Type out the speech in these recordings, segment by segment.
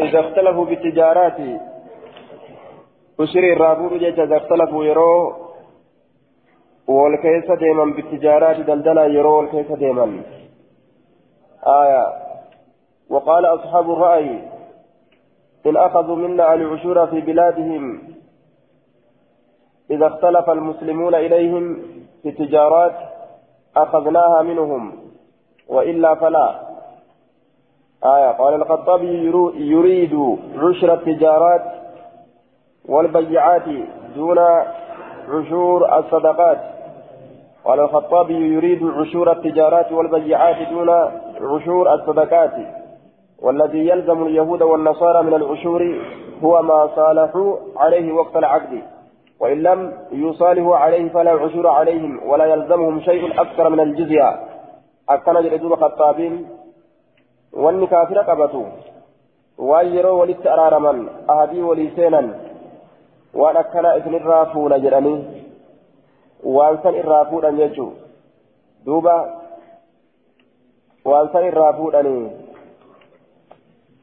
إذا اختلفوا بالتجارات أشري الرابور جيش إذا اختلفوا يرو والكيس ديما بالتجارات دلدلا يرو والكيس ديما آية. وقال أصحاب الرأي إن أخذوا منا العشور في بلادهم إذا اختلف المسلمون إليهم في التجارات أخذناها منهم وإلا فلا. آية قال الخطابي يريد عشر التجارات والبيعات دون عشور الصدقات. قال الخطابي يريد عشور التجارات والبيعات دون عشور الصدقات. والذي يلزم اليهود والنصارى من العشور هو ما صالحوا عليه وقت العقد. وإن لم يصالحوا عليه فلا عشور عليهم ولا يلزمهم شيء أكثر من الجزية. أكن جلدون خطابين واني كافر قبتو وان يروا ولت أرارما أهدي وليسينا وان أكنا إثن الرافون جراني وان سن الرافون أن يجو دوبا وان سن الرافون أن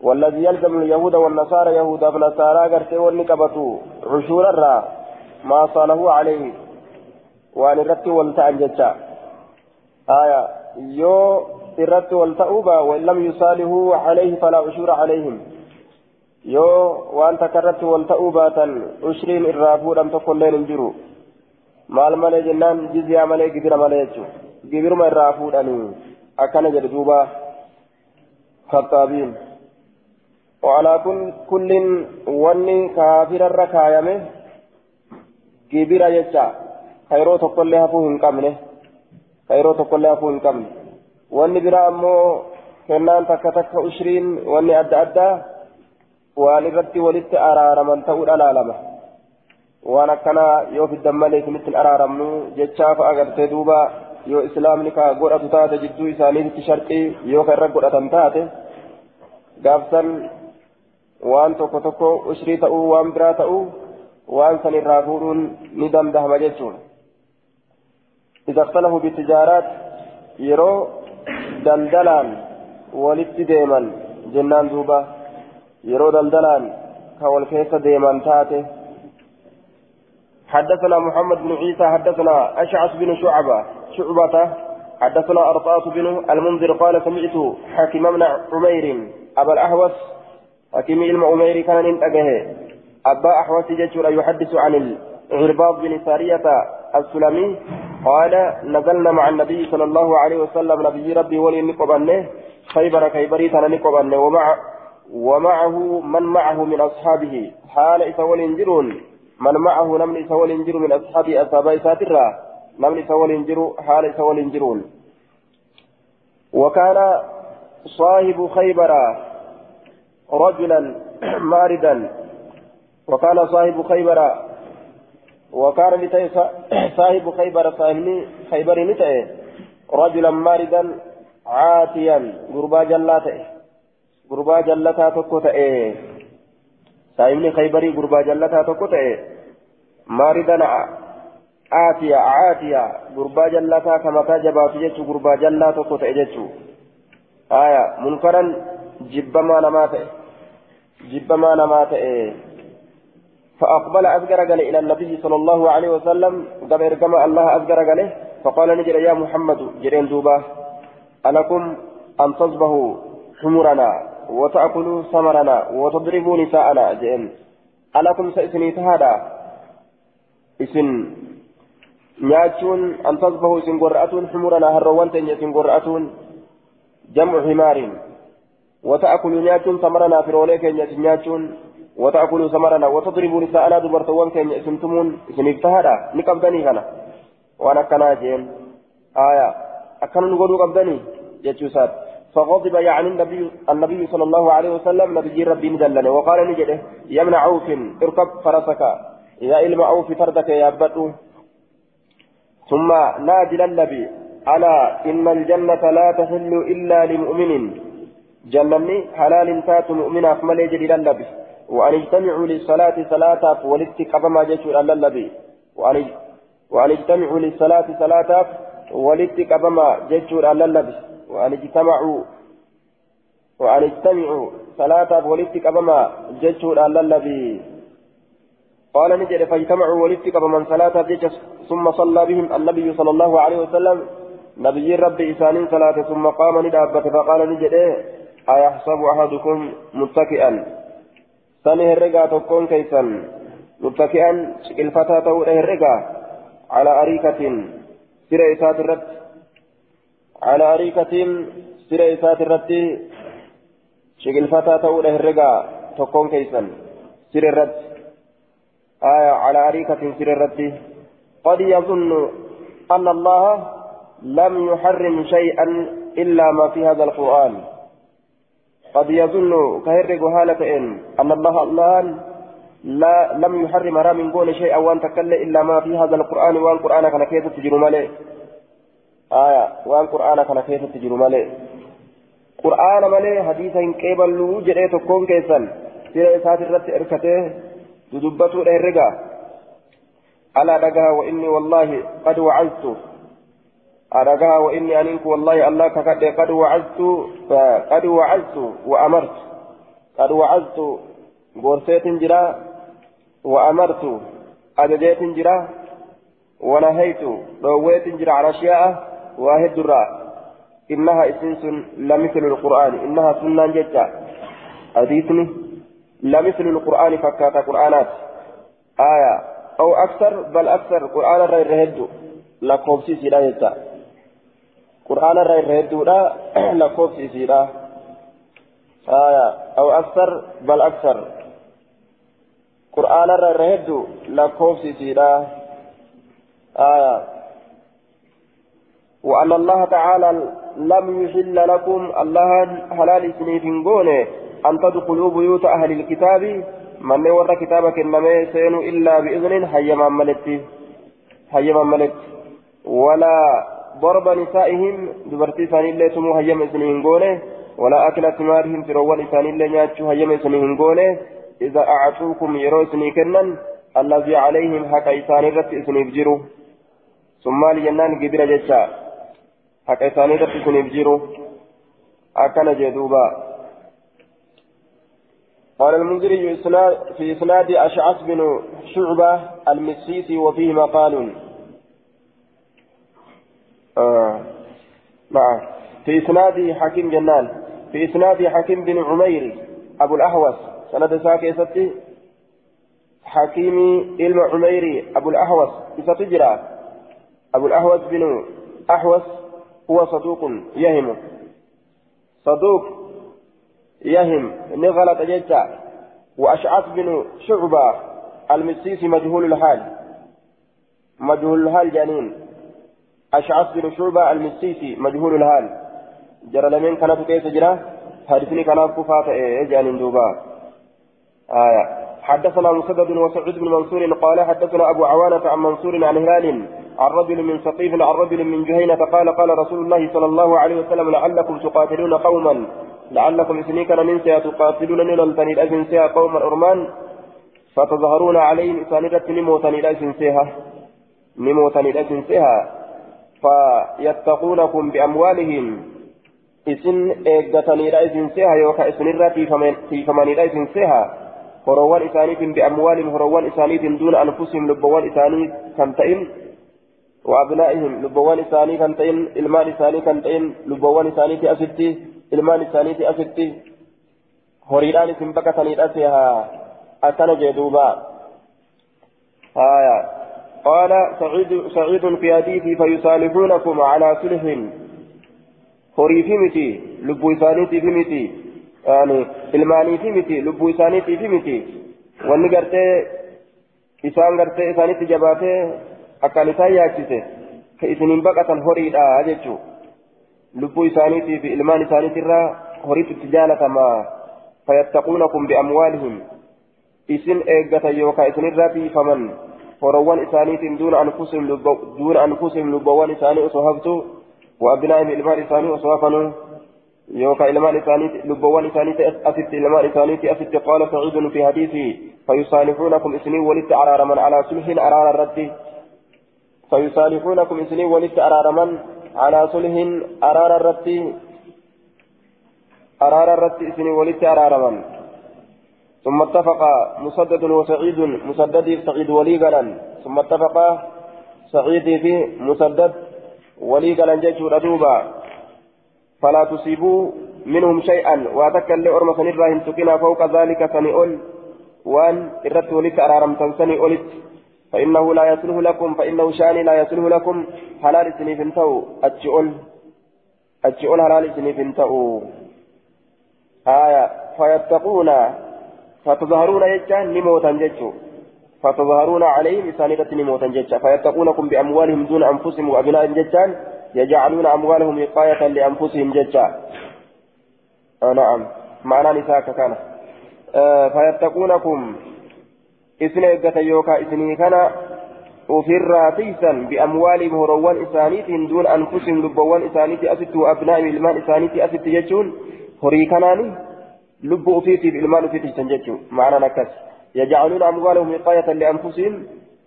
والذي يلزم اليهود والنصارى يهود ونصارى قرتي واني قبتو عشور الرا ما صاله عليه وان الرتي والتعن جتا آية يو yusaalihuu calayhi falaa cushuura calayhim yoo waan takka irratti wal ta'uu baatan ushriin irraa fuudhan tokkolleen hin jiru maal malee jennaan jizyaa malee gibira malee jechu gibiruma irraa fuudhanii akkana jedhe duuba kattaabiin وعلى كل وني كافر الركايمه gibira jecha kayroo tokkollee hafuu hin qabne kayroo tokkollee hafuu hin qabne wanni biraa ammoo kennaan takka takka ushriin wanni adda addaa waan irratti walitti araaraman ta'uudha laalama waan akkanaa yoo fiddan malee isinitti araaramnu jechaaf agartee duuba yoo islaamni ka godhatu taate jidduu isaaniitti sharqii yoo ka irra godhatan taate gaafsan waan tokko tokko ushrii ta'uu waan biraa ta'uu waan san irraa fuudhuun ni dandahama jechuun إذا اختلفوا بالتجارات يرو دلدلان ولدت ديما جنان دوبا يرو دلدلان كول كيس ديما تاتي حدثنا محمد بن عيسى حدثنا أشعث بن شعبة شعبة حدثنا أرطاس بن المنذر قال سمعت حكيم بن عمير أبا الأحوص حكيم عمير كان انتبه أبا أحوص جيش يحدث عن العرباض بن سارية السلمي قال نزلنا مع النبي صلى الله عليه وسلم نبي ربي ولي نقبنه خيبر خيبري تنا نقبنه ومع ومعه من معه من أصحابه. حال إسول إنجرون من معه نمن إسول إنجر من أصحابه أصحاب ساترا نمن إسول إنجر حال إسول إنجرون. وكان صاحب خيبر رجلا ماردا. وكان صاحب خيبر وكان لتي صاحب خيبر خيبر نتأي رجلا ماردا عاتيا غربا جلاته غربا جلتا تكوتأي صاحبني خيبري غربا جلتا تكوتأي ماردا عاتيا عاتيا غربا جلتا كما جبات جتشو غربا جلا تكوتأي جتشو. آية منكرا جبما نماتئ جبما نماتئ فأقبل أذكر إلى النبي صلى الله عليه وسلم قبل كما الله أذكر قال فقال نجر يا محمد جرين دوبا ألكم أن تصبحوا حمرنا وتأكلوا ثمرنا وتضربوا نساءنا جئن ألكم سإسني تهادا إسن an tasbahu isin gorra'atuun xumurana harroowwan teenya isin gorra'atuun jamcu himaarin wata'akulu nyaachuun samarana firoolee keenya isin nyaachuun وتأكلوا ثمرنا وتضربوا نساءنا دبرتوان كين اسمتمون اسمك تهادا نقبدني كنا وأنا كنا جين آية. أكن نقولوا قبدني يجوسات فغضب يعني النبي النبي صلى الله عليه وسلم. نبي ربي مدلنا وقال نجده ابن عوف. اركب فرسك. يا إلم عوف تردك يا بدو. ثم نادي النبي. ألا إن الجنة لا تحل إلا لمؤمن. جنني حلال تات مؤمنا فملي جديد النبي. وأن اجتمعوا للصلاة صلاة ولدت قبما جيشوا ألا النبي وأن اجتمعوا للصلاة صلاة ولدت قبما جيشوا ألا النبي وأن اجتمعوا وأن اجتمعوا صلاة ولدت قبما جتشو للبي قال نجد فاجتمعوا ولدت قبما صلاة ثم صلى بهم النبي صلى الله عليه وسلم. نبي ربي إسان صلاة ثم قام ندابة فقال نجد أيحسب أحدكم متكئا؟ كيسا متكئا الفتاة تقول الرقا على أريكة سير إسات الرد على أريكة سير إسات الرد شكل فتاة تقول الرقا تكون كيسا سير الرد آية على أريكة سير الرد قد يظن أن الله لم يحرم شيئا إلا ما في هذا القرآن قد يظن كهرق هالة إن أن الله الله لا لم يحرم رام قول شيئا وأن تكل إلا ما في هذا القرآن وأن قرآن كان كيف تجر مالي. آية. وأن قرآن كان كيف تجر مالي. قرآن مالي حديثا كيبل جريت كون كيسا. سيرة إسات الرت إركته. تدبته الرقا ألا دقها وإني والله قد وعزت أرجع وإني أنك والله الله كقد قد وعزت قد وعزت وأمرت. قد وعزت غورسيت جرا وأمرت. أججيت جرا ونهيت. رويت جرا على أشياء واحد الراء إنها إسنس لمثل القرآن. إنها سنة جدا أديتني لمثل القرآن فكات قرآنات. آية. أو أكثر بل أكثر. قرآن غير هدو لكوبسي سيدا جدا قرآن الرأي هدودا لكوف سيسيرا آية أو أكثر بل أكثر قرآن الرأي هدو لكوف سيسيرا آية وأن الله تعالى لم يحل لكم الله حلال سنيف قونه أن تدخلوا بيوت أهل الكتاب من ورى كتابك إنما سينوا إلا بإذن حيما ملت حيما ملت ولا ضرب نسائهم دبرتي ثاني اللي سمو هيم اسمهم ولا أكل ثمارهم تروان ثاني اللي ناتشو هيم اسمهم إذا أعطوكم يرو اسمي كنن الذي عليهم حق إساني رت اسمي بجرو ثم لجنان قبل جتشا حق إساني رت اسمي بجرو أكن جدوبا قال المنذري في إسناد أشعث بن شعبة المسيسي وفيه مقال آه. نعم في إسناد حكيم جنان. في إسناد حكيم بن عمير. أبو الأهوس. سند ساكي ستي حكيم علم عميري أبو الأهوس. ستجرى أبو الأهوس بن أحوس هو صدوق يهم. صدوق يهم. نغلط جدا وأشعث بن شعبة. المسيسي مجهول الحال. مجهول الحال جنين. أشعث بن شعبة المسيسي مجهول الحال. جرى لمن كانت كيف جرى؟ حدثني كان كفاة إيه دوبا آية. حدثنا مسدد وسعود بن منصور قال حدثنا أبو عوانة عن منصور عن هلال عن رجل من سقيف عن رجل من جهينة قال قال رسول الله صلى الله عليه وسلم لعلكم تقاتلون قوما. لعلكم إسنيكا ننسى تقاتلون نلتني الأجنسى قوما أرمان. فتظهرون عليهم إسانيدة نموتني الأجنسيها نموتني الأجنسيها فيتقونكم بأموالهم. إسن إيقاتني رئيسن سيها يوكا إسن الراتي فمن رئيسن سيها. هروان إسانيت بأموالهم هروان إسانيت دون أنفسهم لبوان إسانيت كنتئن وأبنائهم لبوان إساني كنتئن المال إساني كنتئن لبوان إسانيت أستي المال إسانيت أستي هريران إسن بكتني رأسها أكن جدوبا آية. قال سعيد سعيد في حديثي فيصالحونكم على صلح horii fi miti lubbuu isaaniitii fi miti ilmaanii fi miti lubbuu isaaniitii fi miti wanni gartee isaan gartee isaanitti jabaatee akkaan isaan yaachise ka isiniin baqatan horiidha jechuu lubbuu isaaniitii fi ilmaan isaaniitirraa horiitu itti jaalatama fayattaquunakum biamwaalihim isin eeggatan yookaan isinirraa tiifaman دون أنفسهم لب... دون أنفسهم لبوان إساني أصحابته وأبنائهم إلمان إساني أصحابنا يوكا إلمان إساني لبوان إساني أسد إلمان إساني أسد قال سعيد في حديثه فيصالحونكم إسني ولدت أرار من على صلح أرار الرد. فيصالحونكم إسني ولدت أرار من على صلح أرار الرد. أرار الرت إسني ولدت أرارما ثم اتفق مسدد وسعيد مسدد سعيد ولي قلن. ثم اتفق سعيد في مسدد ولي قلن جيشور دوبا فلا تصيبوا منهم شيئا. واتكل لأرمى سنرهم تكنا فوق ذلك سنئل وأن إردت ولدت أرارم تنسني ولدت فإنه لا يصلح لكم فإنه شأني لا يصلح لكم. حلال سني فنتو أتشؤل أتشؤل حلال سني فنتو آية. فيتقون فتظهرون يجان نموتا ججو فتظهرون عليهم إسانيدة نموتا ججا فيتقونكم بأموالهم دون أنفسهم وأبناء ججان يجعلون أموالهم وقاية لأنفسهم ججا آه نعم. معنى نساك كان. آه فيتقونكم. إسن إجة يوكا إسني كان. tiisan bi'amwaalihim horoowwan isaaniitiin duun anfusihim lubbawwan isaaniitii asitti wa'abnaa'im ilmaan isaaniitii asitti jechuun horii kanaani ilmaan ufii tiisan jechuun ma'anaan akkas yajcaluuna amwaalahum wiqaayatan li'anfusihim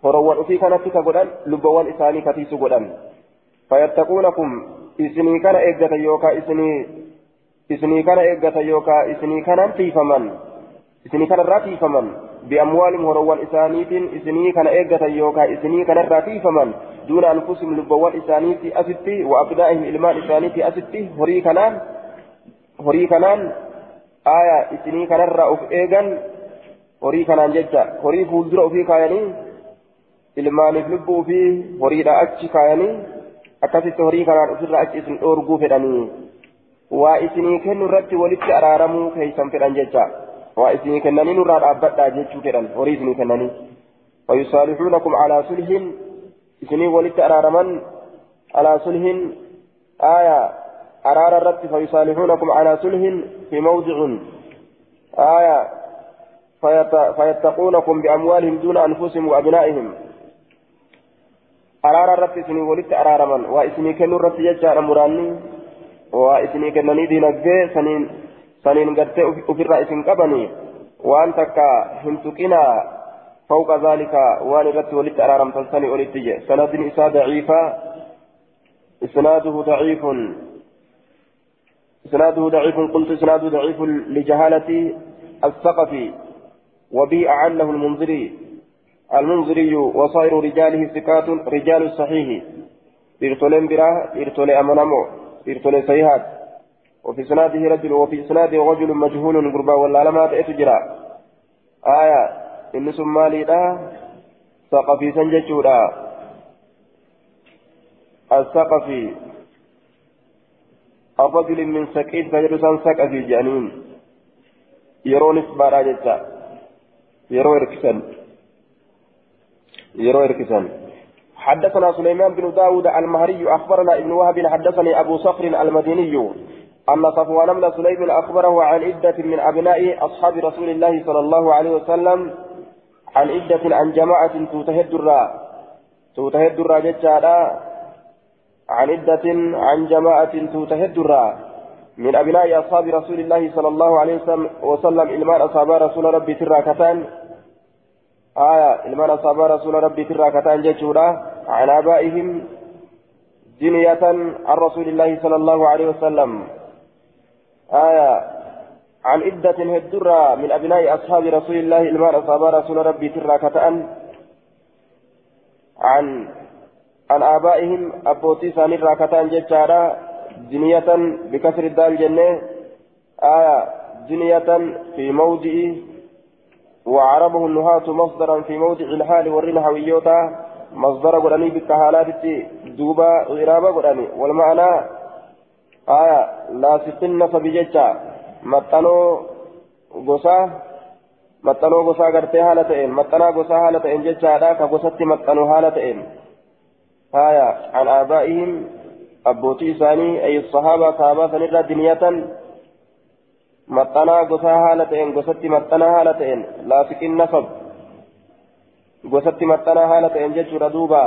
horoowwan ufii kanatti ka godhan lubbawwan isaanii katiisu godhan fayattaquunakum isinii kana eeggatan yookaa isinii isinii kana eeggatan yookaa isinii kanan tiifaman isinii kanarraa tiifaman بأموالهم هروان إسانيتين إسني كان إيجة يوكا إسني كان الراتيفمن دون أنفسهم لبوان إسانيتي أستي وأبنائهم إلمان إسانيتي أستي هري كنان هري كنان آية إسني كان الرأوف إيجان هري كنان ججا هري فولدر في كايني إلمانif lubbuu fi horiidha achi kaayanii akkasitti horii kanaan ofirra achi isin dhoorguu fedhanii waa isinii kennu irratti walitti araaramuu keeysan fedhan jecha وإسني كنني نرى أبدا جيتشو كدن وريسني كنني ويصالحونكم على صلح إسني ولدت أرارمن على صلح آية أرار الرب فيصالحونكم على صلح في موضع. آية. فيتقونكم بأموالهم دون أنفسهم وأبنائهم. أرار الرب إسني ولدت أرارمن وإسني كنو الرب يجعل مراني. وإسني كنني دينك سنين saniin gartee ofirraa isin qabanii waan takka hin tuqinaa فوق ذلك. وأن رت ولد أرارم تنسني ولد سند إساء ضعيفة. إسناده ضعيف. إسناده ضعيف قلت إسناده ضعيف لجهالة الثقفي وبي أعله المنذري. المنذري وصائر رجاله ثقات رجال الصحيح إرتولين براه إرتولي أمنمو إرتولي سيهات وفي سناده رجل وفي سناده رجل مجهول قربا ولا لما تأتجرا آية إن سمالي لا ثقفي سنججورا الثقفي الرجل من سكيت فجلسان ثقفي جانين يرون اسبارا جتا. يرو إركسن. يرو إركسن. حدثنا سليمان بن داود المهري أخبرنا ابن وهب حدثني أبو صخر المديني أن صفوان بن سليم أخبره عن عدة من أبناء أصحاب رسول الله صلى الله عليه وسلم عن عدة عن جماعة توتهد الرا توتهد الرا جتشارا عن عدة عن جماعة توتهد من أبناء أصحاب رسول الله صلى الله عليه وسلم إلمان أصحاب رسول ربي ترى كتان آية إلمان أصحاب رسول ربي ترى كتان جتشورا عن آبائهم جنية عن رسول الله صلى الله عليه وسلم. آية عن عدة هدرة من أبناء أصحاب رسول الله إلمان أصحاب رسول ربي ترى كتأن عن عن آبائهم أبوتي ثاني راكتان جتارا جنية بكسر الدال جنة آية جنية في موضع وعربه النهاة مصدرا في موضع الحال والرنحويوتا مصدر قراني بالكهالات دوبا غرابة قراني والمعنى آية لا ستن فبججة maxxanoo gosaa maxxanoo gosaa gartee haala ta'een maxxanaa gosaa haala ta'een jechaadha abbootii isaanii ay sahaaba sahabaa sanirra diniyatan maxxanaa gosaa haala ta'een gosatti maxxanaa haala ta'een laafiqin nasab gosatti maxxanaa haala ta'een jechuudha duuba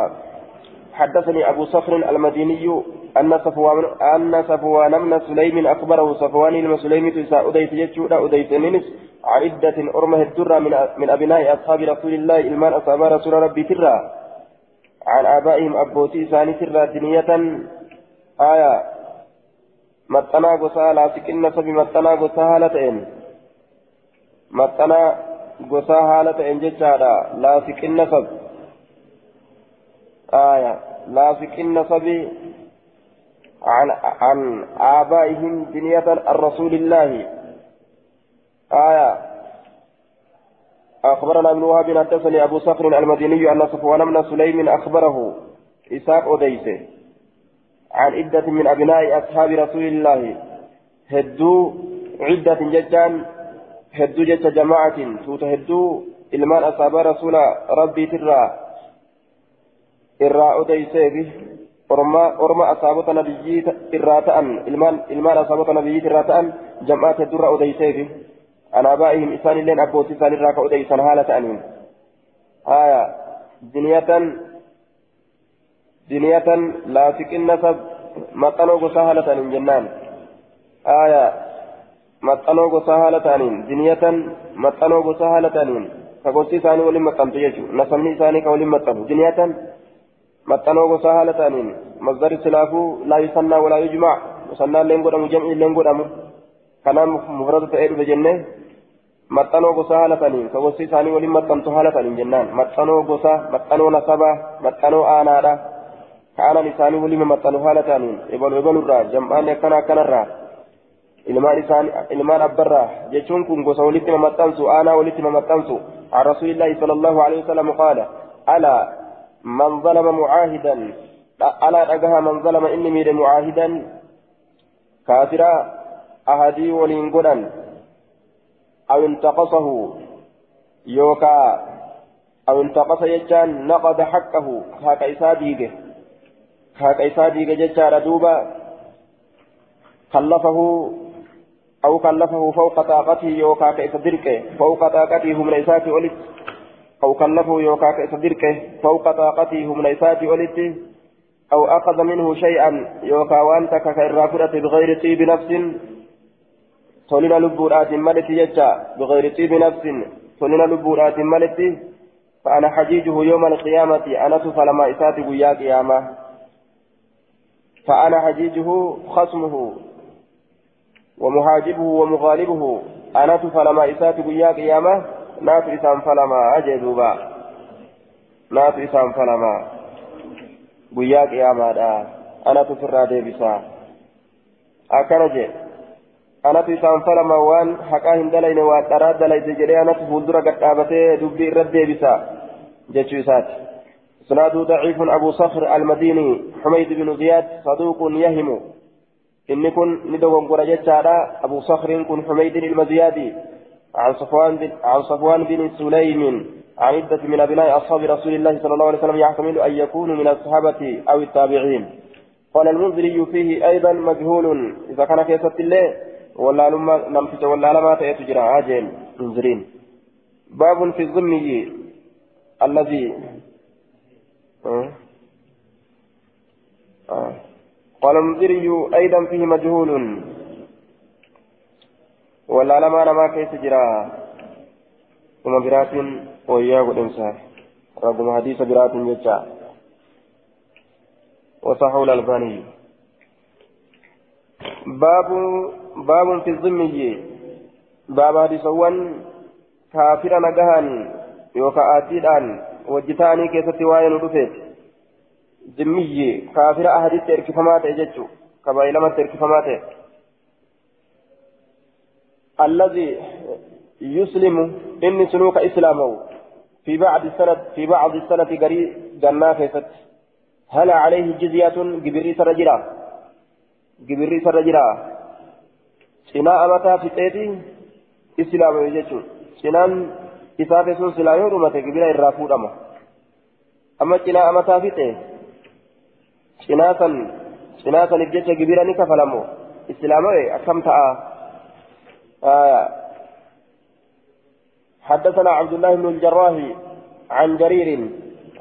حدثني أبو صخر المديني أن صفوان أن صفوان بن سليم أخبره صفوان بن سليم تسا أديت يجودا أديت ننس عدة أرمه الدرة من من أبناء أصحاب رسول الله إلمان أصحاب رسول ربي ترى عن آبائهم أبوتي ثاني ترى دنية آية laafiqinna sabi maxxanaa gosaa haala ta'een maxxanaa gosaa haala ta'een jechaadha laafiqinna sab آية laafiqinna sabi عن عن آبائهم بنية الرسول الله آية أخبرنا ابن وهب حدثني أبو صخر المديني أن صفوان بن سليم أخبره إساق أديسه عن عدة من أبناء أصحاب رسول الله. هدو عدة ججان هدو جج جماعة توت هدو إلمان أصحاب رسول ربي ترى. إرى أديسه به orma asaabota nabiyyi irraa ta'an ilmaan asaabota nabiyyi irraa ta'an jam'aata durra odeyseefi anaabaa'ihim isaanilleen abbootii isaanirraa ka odeysan haala ta'aniin haya diniyatan diniyatan laafiqinna sab maxxanoo gosaa haala ta'aniin jennaan haya maxxanoo gosaa haala ta'aniin diniyatan maxxanoo gosaa haala ta'aniin ka gosti isaanii waliin maxxantu jechuudha nasabni isaanii ka waliin maxxanu diniyatan maxxanoo gosaa haala ta'aniin masdari silaafuu laa yusannaa walaa yujmac musannaa illeen godhamu jam'i illeen godhamu kanaan maxxanoo gosaa haala ta'aniin ka gosti isaanii waliin maxxantu haala ta'aniin jennaan maxxanoo gosaa maxxanoo nasabaa maxxanoo aanaadha ka aanan isaanii waliin maxxanu haala ta'aniin ebalu ebalurraa jam'aanni akkana akkanarraa ilmaan isaanii ilmaan abbarraa jechuun kun gosa walitti mamaxxansu aanaa walitti mamaxxansu عن رسول الله صلى الله عليه وسلم قال ألا من ظلم معاهدا ألا أجها من ظلم إني ميد معاهدا كافرا أهدي ولين قدا أو انتقصه يوكا أو انتقص يجان نقض حقه هاك إساديجه هاك إساديجه ججار دوبا كلفه أو كلفه فوق طاقته يوكا كإسدركه فوق طاقته من إساتي ولد أو كلفه يوكا كإسدركه فوق طاقته من إساتي ولد أو أخذ منه شيئا يوكا وأنت كإرافرة بغير طيب نفس تولنا لبورات ملت يجا بغير طيب نفس تولنا لبورات ملت فأنا حجيجه يوم القيامة أنا فلما إساتي ويا قيامة فأنا حجيجه خصمه ومحاجبه ومغالبه أنا فلما إسات قيا قيامة نات إسام فلما أجدوبا نات إسام فلما قيا قيامة أنا تفرى ديبسا أكنجي أنا إسام فلما وان حقا هندلين واترى دلين جري أنا تفولدر قد آبته دبي الرد ديبسا جتشو إسات سناد ضعيف أبو صخر المديني حميد بن زياد صدوق يهم إن كن ندوم قرجتشارا أبو صخر كن حميد المزيادي عن عن صفوان بن سليم عن عدة من أبناء أصحاب رسول الله صلى الله عليه وسلم يحتمل أن يكونوا من الصحابة أو التابعين قال المنذري فيه أيضا مجهول إذا كان كيسة الله نمسك ولا لما تأتجرى عاجل منذرين باب في الظمي الذي أه؟ أه. قال المنذري أيضا فيه مجهول ولا لما لما كيس جرا ثم برات وياه الإنسان رغم حديث برات يجا وصحوا الألباني باب باب في الذمي باب حديثوان كافر نجهان يوكا آتيدان وجتاني كيستي واين ودفت ذمي كافر أحد تركفمات إجتشو كبايلما تركفمات. الذي يسلم إني سلوك إسلامه في بعض السنة في بعض السنة قري جنة كيست. هل عليه جزية؟ جبري سرجرا جبري سرجرا سنا أمتا في تيتي إسلام يجتشو سنان إسافة سن سلا يورمة جبري الرافود أما أما سنا أمتا في تيتي سناسا سناسا الجيش جبري نكفلمو إسلامه أكم تأه آية حدثنا عبد الله بن الجراح عن جرير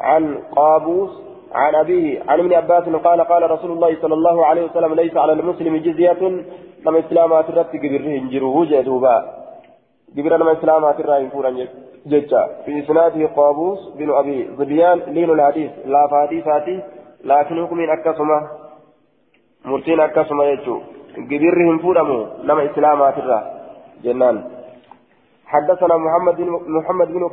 عن قابوس عن أبيه عن ابن عباس قال قال رسول الله صلى الله عليه وسلم ليس على المسلم جزية لما إسلامات الرب قبره جروه جدوبا قبر لما إسلامات الرب فورا ججا في إسناده قابوس بن أبي ظبيان لين الحديث لا فحديثاتي لكن حكم أكسمة مرتين أكسمة يجو جبرهم فودمو نما إسلاما ترى جنان حدثنا محمد محمد بن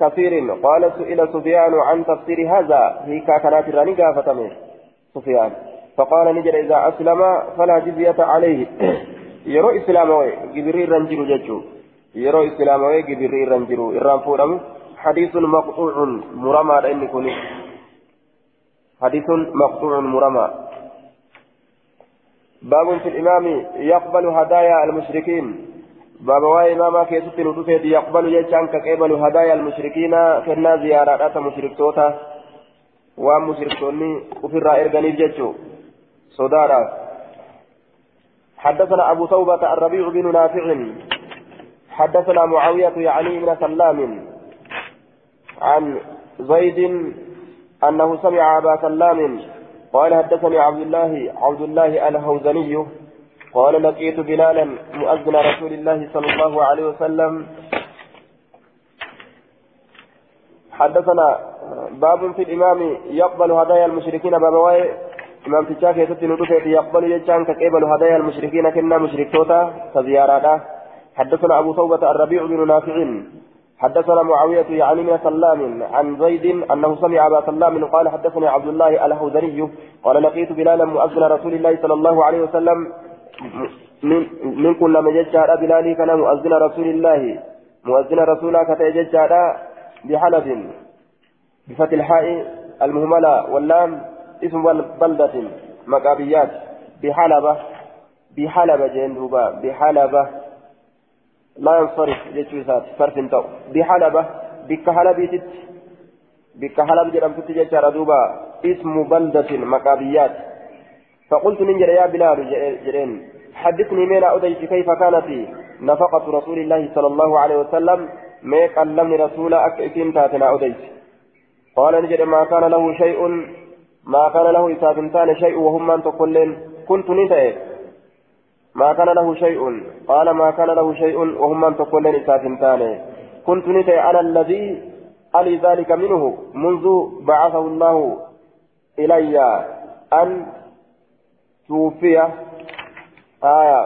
كثير قال سئل سفيان عن تفسير هذا هي كانت راني قافتمه سفيان فقال نجد إذا أسلم فلا جزية عليه. يرو إسلام جبريل رنجر ججو. يرو إسلام جبريل رنجر إرام فورم. حديث مقطوع مرمى لأن كوني. حديث مقطوع مرمى. باب في الإمام يقبل هدايا المشركين. باب واي إماما كيست ندفت يقبل يجان كقبل هدايا المشركين. كنا زيارات مشرك توتا ومشركتوني وفي الرائر غنيف ججو. صدارا. حدثنا أبو توبة الربيع بن نافع. حدثنا معاوية يعني من سلام. عن زيد أنه سمع أبا سلام. قال حدثني عبد الله عبد الله الهوزني. قال لقيت بلالا مؤذن رسول الله صلى الله عليه وسلم. حدثنا باب في الإمام يقبل هدايا المشركين باب واي إمام تشاك يتتن يقبل يجان كقبل هدايا المشركين كنا مشركتوتا كزيارة حدثنا أبو توبة الربيع بن نافع حدثنا معاوية يعني من سلام عن زيد أنه سمع أبا سلام قال حدثني عبد الله الهوذري قال لقيت بلالا مؤذن رسول الله صلى الله عليه وسلم من من كل من ججار بلالي كان مؤذن رسول الله مؤذن رسولا كتججار بحلب بفتح الحاء المهملة واللام. اسم بلدة مقابيات بحلبة بحلبة جندوبا بحلبة لا ينصرف جيشوسات صرف تو بحلبة بك حلبيتت بك حلب جرم تتججر دوبا اسم بلدة مقابيات فقلت ننجر يا بلال جرين حدثني من أديت كيف كانت نفقة رسول الله صلى الله عليه وسلم ما كلمني رسول أكئتين تاتنا أديت قال نجر ما كان له شيء ما كان له إساتنتان شيء وهم من تقولين كنت نتأ ما كان له شيء قال ما كان له شيء وهم من تقولين إساتنتان كنت نتأ أنا الذي ألي ذلك منه منذ بعثه الله إلي أن توفي. آية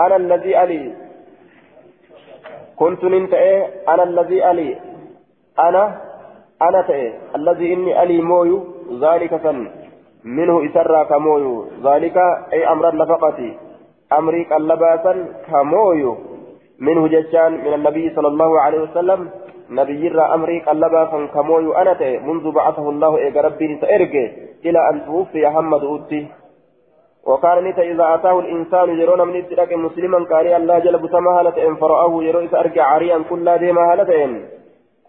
أنا الذي ألي. كنت ننتهي أنا الذي ألي. أنا أنا تأي الذي إني ألي مويو ذلك سن. منه إسرى كمويو. ذلك أي أمر النفقة أمري اللباسا كمويو. منه ججان من النبي صلى الله عليه وسلم. نبي يرى أمري اللباسا كمويو. أنا منذ بعثه الله إيجا ربي سأرجع إلى أن توفي محمد أوتي. وكان نتا إذا أتاه الإنسان يرون من اتلاك مسلما كاري الله جل بسما هالتين فرآه يرو إذا عريا كل ديما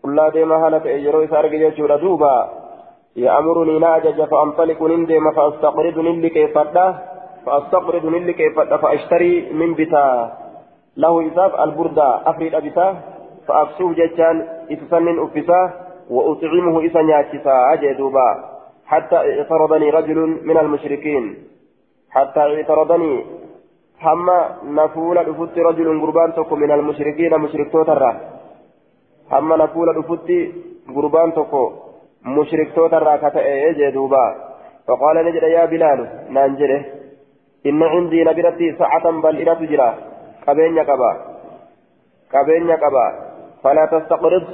هالتين كل ديما هالتين يرو إذا أرجع يجور دوبا يأمرني ناجج فأنطلق نندم فأستقرض نلي كيف فأستقرض نلي كيف فأشتري من بتا له إذاب البردة أفريد أبتا فأكسوه ججان إتسنن أفسا وأطعمه إذا نياتسا أجي دوبا حتى اعترضني رجل من المشركين حتى اعترضني هما نفول دفت رجل قربان من المشركين مشرك توترا هما نفول دفت قربان تكو مشرك توترا كتئ جدوبا فقال نجد يا بلال نانجره إن عندي نبرتي ساعة بل إلى تجرى قبين قبا قبين قبا فلا تستقرض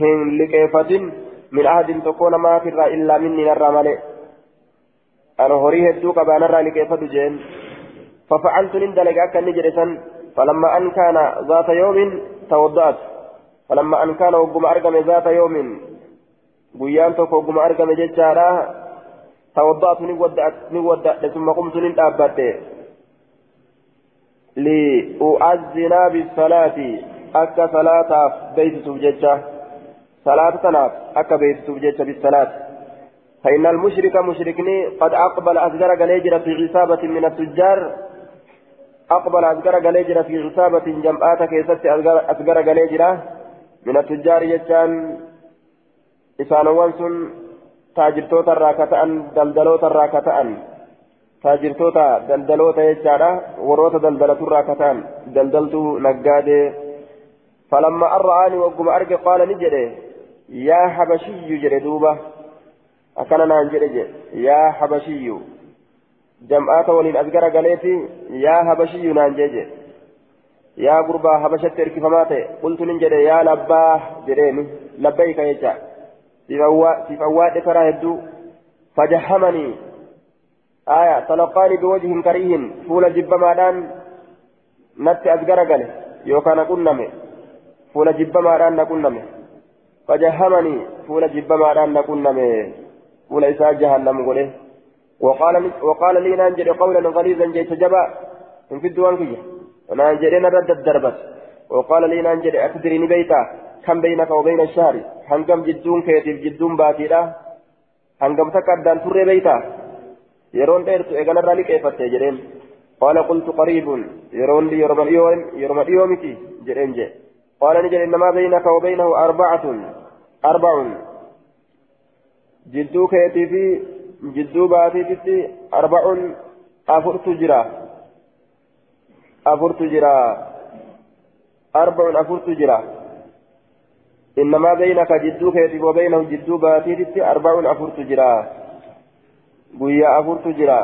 هن لكيفة من أحد تكون ما في إلا مني نرى ملئ أنا هوري هدو قبانا رالي كيف جين ففعلت نندلق أكا نجرسا فلما أن كان ذات يوم توضأت فلما أن كان وقم أرقم ذات يوم قيان توك وقم أرقم ججارا توضأت نودأت نودأت ثم قمت نندابت لأؤذن بالصلاة أكا صلاة بيت سبججة صلاة تناف أكا بيت سبججة بالصلاة. فإن المشرك مشركني قد أقبل أصغر قليجر في عصابة من التجار. أقبل أصغر قليجر في عصابة جمعات كيست أصغر قليجر من التجار يجان إسانوان سن تاجرتوتا راكتان دلدلوتا راكتان تاجرتوتا دلدلوتا يجارا وروتا دلدلتو راكتان دلدلتو نقادي فلما أرآني وقم أرقى قال نجري يا حبشي جري je yaa habashiyyu jam'aata waliin as gara galeeti yaa habashiyyuu naan jeeje yaa gurbaa habashatti erkifamaa ta'e qultu nin jedhe yaa labbaa jedheeni labbayka jecha siif awwaadhe karaa hedduu fajahamanii aya talaqaanii biwajhin kariihin fuula jibbamaadhaan natti as gara gale yookaan na qunname fuula jibbamaadhaan na qunname fajahamanii fuula jibbamaadhaan na qunname fuula isaa jahannamu godhe وقال وقال لي نانجد قولا غليظا جيت جبا من في الدوان كي نانجد نرد الدربت. وقال لي نانجد أتدريني بيتا كم بينك وبين الشهر؟ هنقم جدون كيتف جدون باتيرا. هنقم تكدان تري بيتا. يرون ديرتو إيقان الرالي كيف تجرين قال قلت قريب يرون لي يرمى اليوم يرمى اليومتي جرين جي. قال نجد إنما بينك وبينه أربعة أربع جدو كيتي في jidduu baatiititti arba'uun afurtu arba'uun afurtu jira innamaa beynaka jidduu keetiif wabeynahu jidduu baatiititti arba'uun afurtu jira guyyaa afurtu jira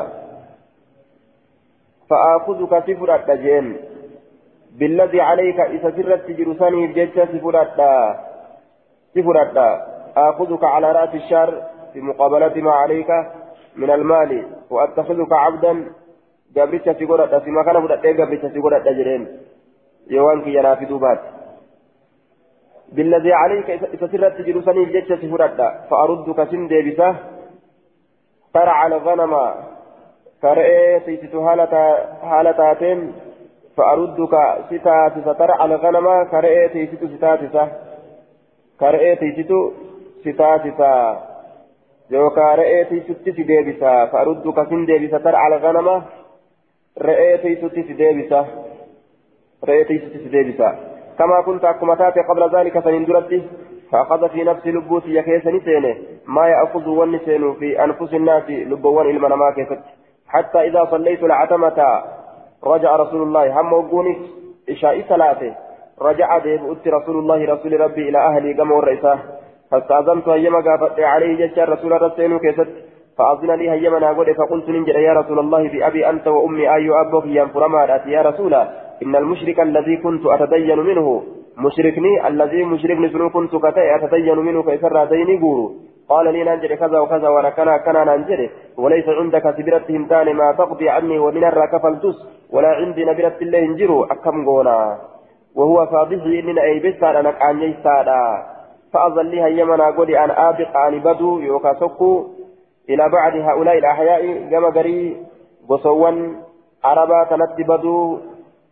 fa'aakuzuka si fudhadha jeen بالذي عليك إذا سرت جرساني بجيتش سفردا سفردا آخذك على رأس الشهر في مقابلة ما عليك من المال وأتخذك عبدا قبرتك في قرة في مكان بدأت قبرتك في قرة أجرين يوانك ينافي دوبات بالذي عليك إذا سرت جلوسني الجيش سفردا فأردك سن ديبسة ترعى الغنم كرئي سيست هالتاتين فأردك ستاتس ترعى الغنم كرئي سيست ستاتسة كرئي سيست ستاتسة yookaan re'ee tiisutti si deebisa. Fa'aruddu kasin deebisa. Tara alganama si deebisa. Re'ee tiisutti si deebisa. كما كنت أكما تاتي قبل ذلك فنندرتي فأخذ في نفس لبوت يكيس نسينه ما يأخذ ونسين في أنفس الناس لبوان إلمنا ما كيست حتى إذا صليت العتمة رجع رسول الله هم وقوني إشاء ثلاثة رجع ديب رسول الله رسول ربي إلى أهلي قم والرئيسة فاستأذنت هيما قافت عليه جشار رسول رسول كيست فأذن لي هيما نقول فقلت ننجل يا رسول الله بأبي أنت وأمي أي أبوك ينفرما يا رسول إن المشرك الذي كنت أتدين منه مشركني الذي مشركني سنو كنت كتئ أتدين منه كيسر ديني قولوا. قال لي ننجل كذا وكذا وأنا كان كان ننجل وليس عندك سبرتهم تاني ما تقضي عني ومن الركفلتس ولا عندي نبرت الله انجروا. أكم قونا وهو فاضحي إننا أي بسار أنا كان يسارا فأظل لي هيمنا قولي أن آبق عن بدو يوكا سكو. إلى بعد هؤلاء الأحياء كما قري قصوا عربا تنت بدو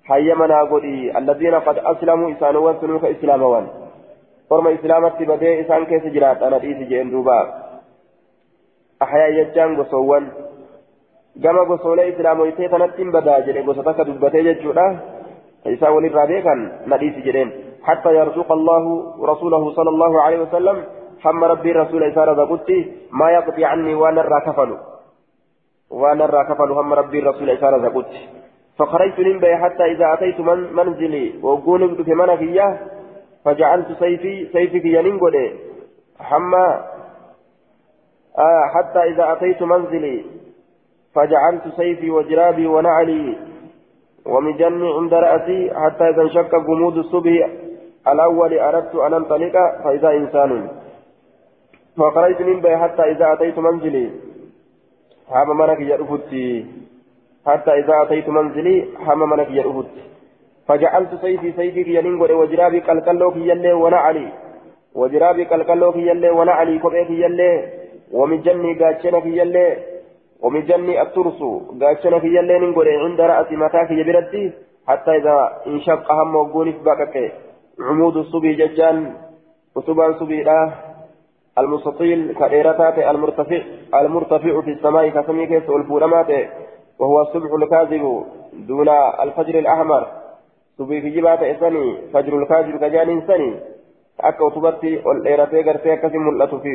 هيمنا قولي الذين قد أسلموا إسانوا سنوك إسلاموان فرما إسلامت بدي إسان كيس جرات أنا ديسي جين دوبا. أحياء يجان قصوا كما قصوا إسلاموا يتنت بدا جري قصتك دبتي ججودا. إسان ولي رابيكا نديسي جرين. حتى يرزق الله رسوله صلى الله عليه وسلم هم ربي رسول إسارة قلتي ما يقضي عني وأنا الرا كفل. وأنا الرا كفل هم ربي رسول إسارة قلتي فخرجت ننبي حتى إذا أتيت من منزلي. وقول في منفية فجعلت سيفي سيفي ينقل حما آه حتى إذا أتيت منزلي. فجعلت سيفي وجرابي ونعلي. ومجني عند رأسي. حتى إذا انشق جمود الصبح. الأول أردت أن أنطلق فإذا إنسان. فقرأت من بي حتى إذا أتيت منزلي. هذا منك يرفضتي. حتى إذا أتيت منزلي هم منك يرفض فجعلت سيفي سيفي ينقل وجرابي كالكلوك يلي ونعلي. وجرابي كالكلوك يلي ونعلي كبيك يلي. ومجني قاتشنك يلي. ومجني الترس قاتشنك يلي ننقل عند رأس متاك يبردي. حتى إذا انشق هم وقوني في بكك عمود الصبي ججان وسبان صبيلا المستطيل كديرتات المرتفع المرتفع في السماء كسمي كيس والفورمات وهو الصبح الكاذب دون الفجر الأحمر صبي في جبات إساني فجر الكاذب كجان إنساني akka utubatti ol dheeratee gartee akkasi mul'atu fi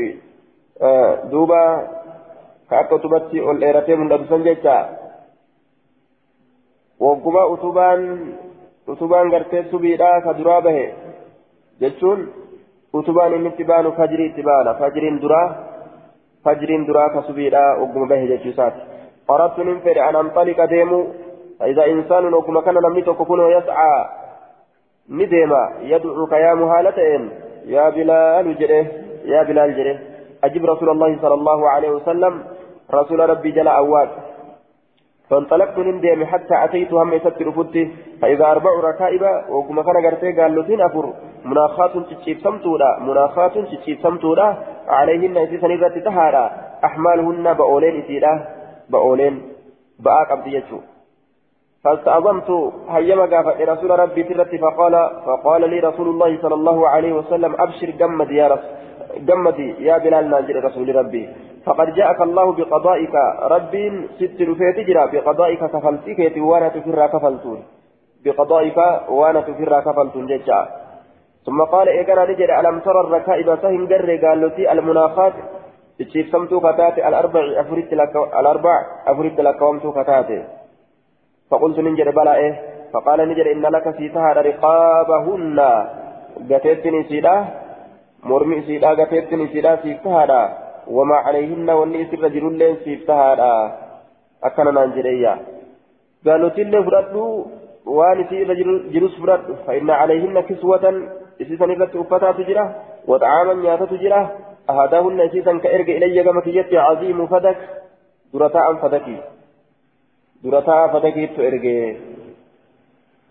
duuba ka akka utubatti ol dheeratee mul'atu san jecha wagguma utubaan utubaan gartee subiidhaa utubaan inni itti baanu fajrii itti baana. Fajriin duraa fajriin duraa ka subiidhaa wagguma bahe jechuu isaati. أردت ننفر أن أنطلق ديمو فإذا إنسان وكما كان نمني تكون يسعى نديما يدعوك يا مهالتين يا بلال جره يا بلال جره أجب رسول الله صلى الله عليه وسلم رسول ربي جل أواد فانطلقت نندم حتى أتيت هم يستر فتي فإذا أربع ركائب وكما كان قرتي قال له أفر مناخات تشيب سمتولا مناخات تشيب سمتولا عليهن إسيسان إذا تتهارا أحمالهن بأولين إسيلا بأولين بآك أبدي فاستعظمت هيما قافت رسول ربي ترتي فقال فقال لي رسول الله صلى الله عليه وسلم أبشر جمد يا رسول يا بلال ناجر رسول ربي. فقد جاءك الله بقضائك رب ست رفيت جرا بقضائك كفلتك وأنا تفرى كفلتون. بقضائك وأنا تفرى كفلتون ججا. ثم قال إيقنا نجد ألم ترى الركائب سهن قر قال له المناخات. تشيف سمتو كتات الأربع أفريت لك الأربع أفريت لك ومتو كتات فقلت نجد بلا إيه؟ فقال نجد إن لك سهر رقابهن. قتيتني سيدا. مرمي سيدا قتيتني سيدا سهر وما عليهن والني سر جرولين سيفتهادا أكنا نانجريا قالوا تلي فرادو وان سير جروس فرادو فإن عليهن كسوة إسيسا نرد أفتات جرا وطعاما نياتة جرا أهداهن إسيسا كإرق إلي كما كجت عظيم فدك درتاء فدكي درتاء فدكي تإرقي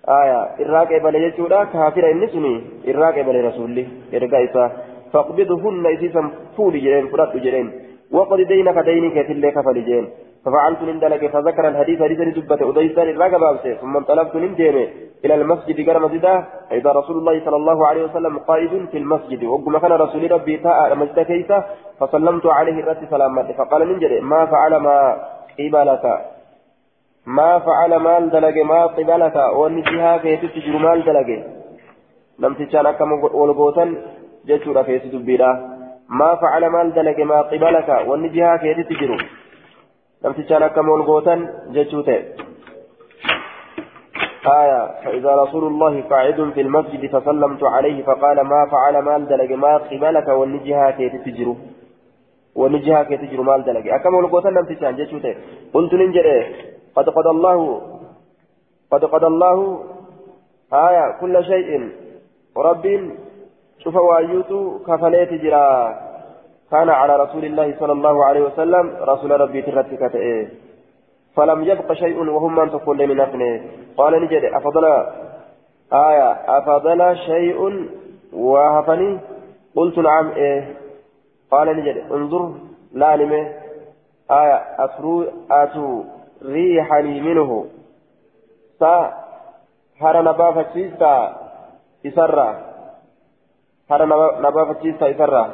آية إراك إبالي يجودا كافر إنسني إراك إبالي رسولي إرقا إسا فاقبضهن إسيسا فول جرين فرات جرين وقد دينك دينك تلك فلجين ففعلت من ذلك فذكر الحديث حديث دبة أديسان الرقبة ثم انطلقت من ديمه إلى المسجد قال مسجدا إذا رسول الله صلى الله عليه وسلم قائد في المسجد وقم كان رسول ربي تاء مسجد كيسة فسلمت عليه الرد سلامة فقال من جري ما فعل ما قبلك؟ ما فعل مال دلق ما قبلك؟ ونسيها كيف تجر مال دلق لم تشان أكم والبوتن جتشورا كيس دبيرا ما فعل مال دلق ما قبلك؟ والنجها كيس تجرو لم تشان أكم والبوتن جتشوته آية فإذا رسول الله قاعد في المسجد فسلمت عليه فقال ما فعل مال دلق ما قبلك تجرو ونجها كي تجر مال دلقي أكم والقوتن لم جيشوته قلت ننجر قد قضى الله قد قضى الله آية كل شيء رب شوف وايوتو كفليت جرا كان على رسول الله صلى الله عليه وسلم رسول ربي ترتك إيه فلم يبق شيء وهم من تقول من أفنه قال نجد أفضل آية أفضل شيء وهفني؟ قلت نعم إيه. قال نجد انظر لا نمه. آية أسرو أتو ريحني منه. سا هر نبافة سيستا إسرّا. هذا نبافتشيسا إسرا.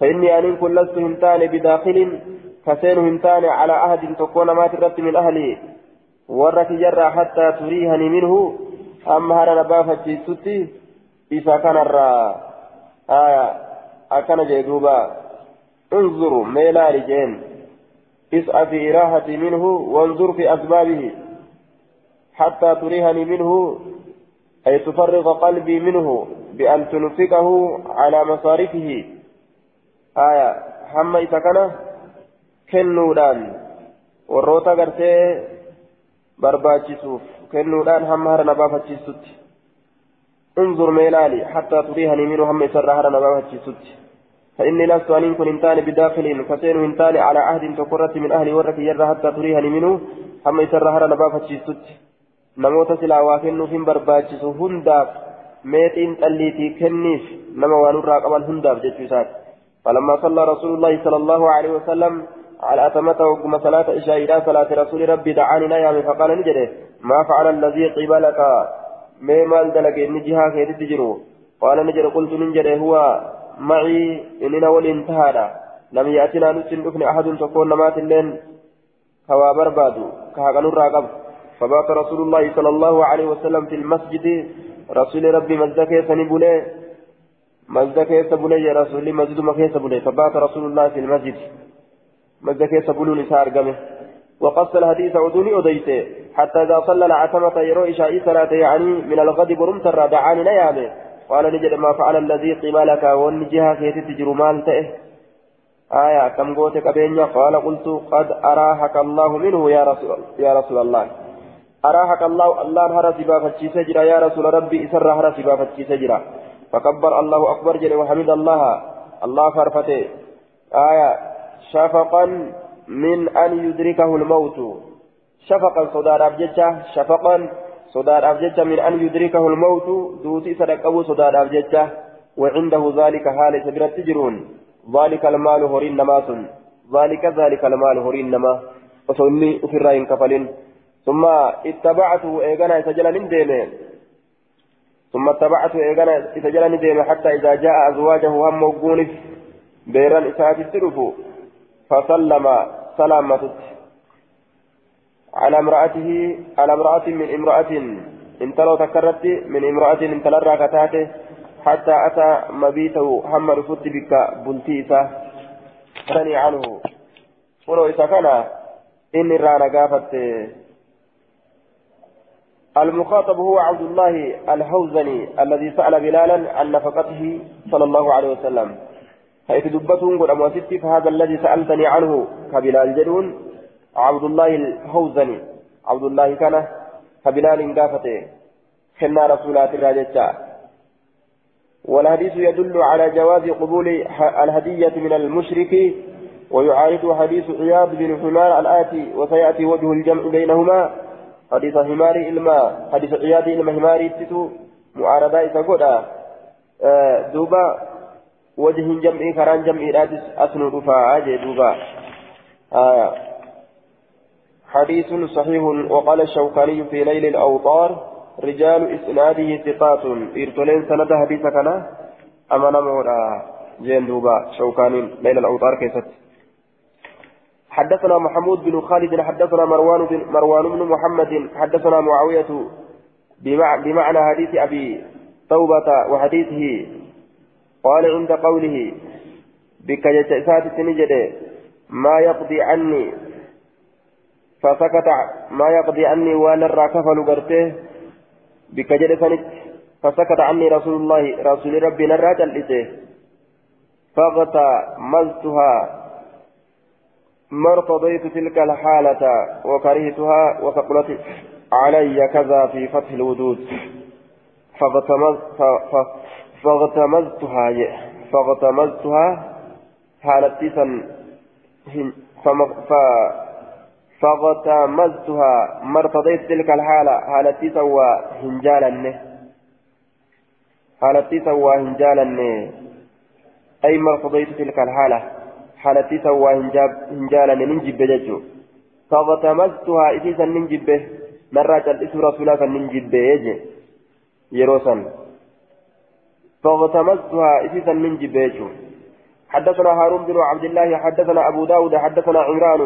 فإني أن كن لست هنتان بداخل كسين هنتان على أهد تكون ما ترت من أهلي. ورك جرى حتى تريهني منه. أما هذا نبافتشيستي إذا كان الرا. آية أكن جيدوبا. انظروا ميلا رجين اسعى في إراحتي منه وانظر في أسبابه. حتى تريهني منه أي تفرغ قلبي منه بأن تنفقه على مصارفه. آية هم إذا كان كنودان warroota gartee barbaachisuuf kennuudhaan hamma hara nabaafachiisutti انظر ميلالي حتى تريهني منه هم يسر هذا نباهة فإني لست أن كن إنتان بداخل فسين إنتان على عهد تقرت من أهل ورك يرى حتى تريهني منه هم يسر هذا نباهة namoota silaa waa kennuufin barbaachisu hundaaf meexiin xalliitii kenniif nama waan irraa qaban hundaaf jechuu isaati فلما صلى رسول الله صلى الله عليه وسلم على أتمته وقم صلاة إشاء إلى صلاة رسول ربي دعاني نيام فقال نجده ما فعل الذي قبلك؟ ما مال دلك نجها كيد تجرو. قال نجد قلت نجده هو معي إننا والانتهى لم يأتنا نسن أحد تكون نمات اللين. كوا بربادو كهغن الراقب. فبات رسول الله صلى الله عليه وسلم في المسجد رسول ربي مزدك سنبولي مزدك سبولي يا رسول مسجد مكي سبولي فبات رسول الله في المسجد مزدك سبولون نساء أرقمه وقص الحديث عدوني أديته حتى إذا صلى العتمة يروي شائي صلاة يعني من الغد برمتر دعاني نيامه قال نجد ما فعل الذي قبلك والنجها كي تجر مال تئه آية كم قوت كبينيا قال قلت قد أراحك الله منه يا رسول, يا رسول الله أراحك الله الله هرى سبافتشي سجرا يا رسول ربي إسر هرى سبافتشي سجرا فكبر الله أكبر جل وحمد الله. الله فرفته آية. شفقا من أن يدركه الموت. شفقا صدار أبجتة شفقا صدار أبجتة من أن يدركه الموت. دوتي صدقه صدار أبجتة وعنده ذلك حال سبرة تجرون ذلك المال هورين نماس ذلك ذلك المال هورين نما. في الرأي كفلين. ثم اتبعته. إيغانا يسجل نديمه ثم اتبعته إيغانا يسجل نديمه حتى إذا جاء أزواجه هم وقونف بيران إساءة السرف فسلم سلامته. على امرأته على امرأة من امرأة انتلو تكرت من امرأة انتلرى كتاته حتى أتى مبيته هم رفضت بك بلتيسة. ثني عنه. ولو إذا كان إني رانا قافت المخاطب هو عبد الله الحوزني الذي سأل بلالا عن نفقته صلى الله عليه وسلم. حيث دبتهم قل أمواسدتي فهذا الذي سألتني عنه كبلال جدون عبد الله الحوزني. عبد الله كان كبلال قافته كنا رسولات الراججة والحديث يدل على جواز قبول الهدية من المشرك ويعارض حديث عياض بن حمار الآتي وسيأتي وجه الجمع بينهما. حديث حمار إلما حديث عياض إلما حمار تتو معارضة قد آه دوبا وجه جمعي كران جمعي رادس أسن رفاعة دوبا. آه حديث صحيح وقال الشوكاني في ليل الأوطار رجال إسناده ثقات إرتلين سند حديث كان أمانا مورا جين دوبا شوكانين ليل الأوطار كيست. حدثنا محمود بن خالد حدثنا مروان بن مروان بن محمد حدثنا معاوية بمعنى حديث أبي توبة وحديثه. قال عند قوله بك جتسات نجد ما يقضي عني فسكت ما يقضي عني وأنا الراكفل قرته بك جلسنت فسكت عني رسول الله رسول ربي نرى جلسه فاغتمزتها ما ارتضيت تلك الحالة وكرهتها وثقلت علي كذا في فتح الودود فاغتمزتها فاغتمزتها حالتي فاغتمزتها. ما ارتضيت تلك الحالة حالتي سوى هنجالا حالتي سوى هنجالا أي ما ارتضيت تلك الحالة؟ حالتي سوى هنجالا ننجب ججو. فاغتمزتها إذا ننجب مرة الاسم رسولا ننجب يجي يروسا فاغتمزتها إذا ننجب يجو حدثنا هارون بن عبد الله حدثنا أبو داود حدثنا عمران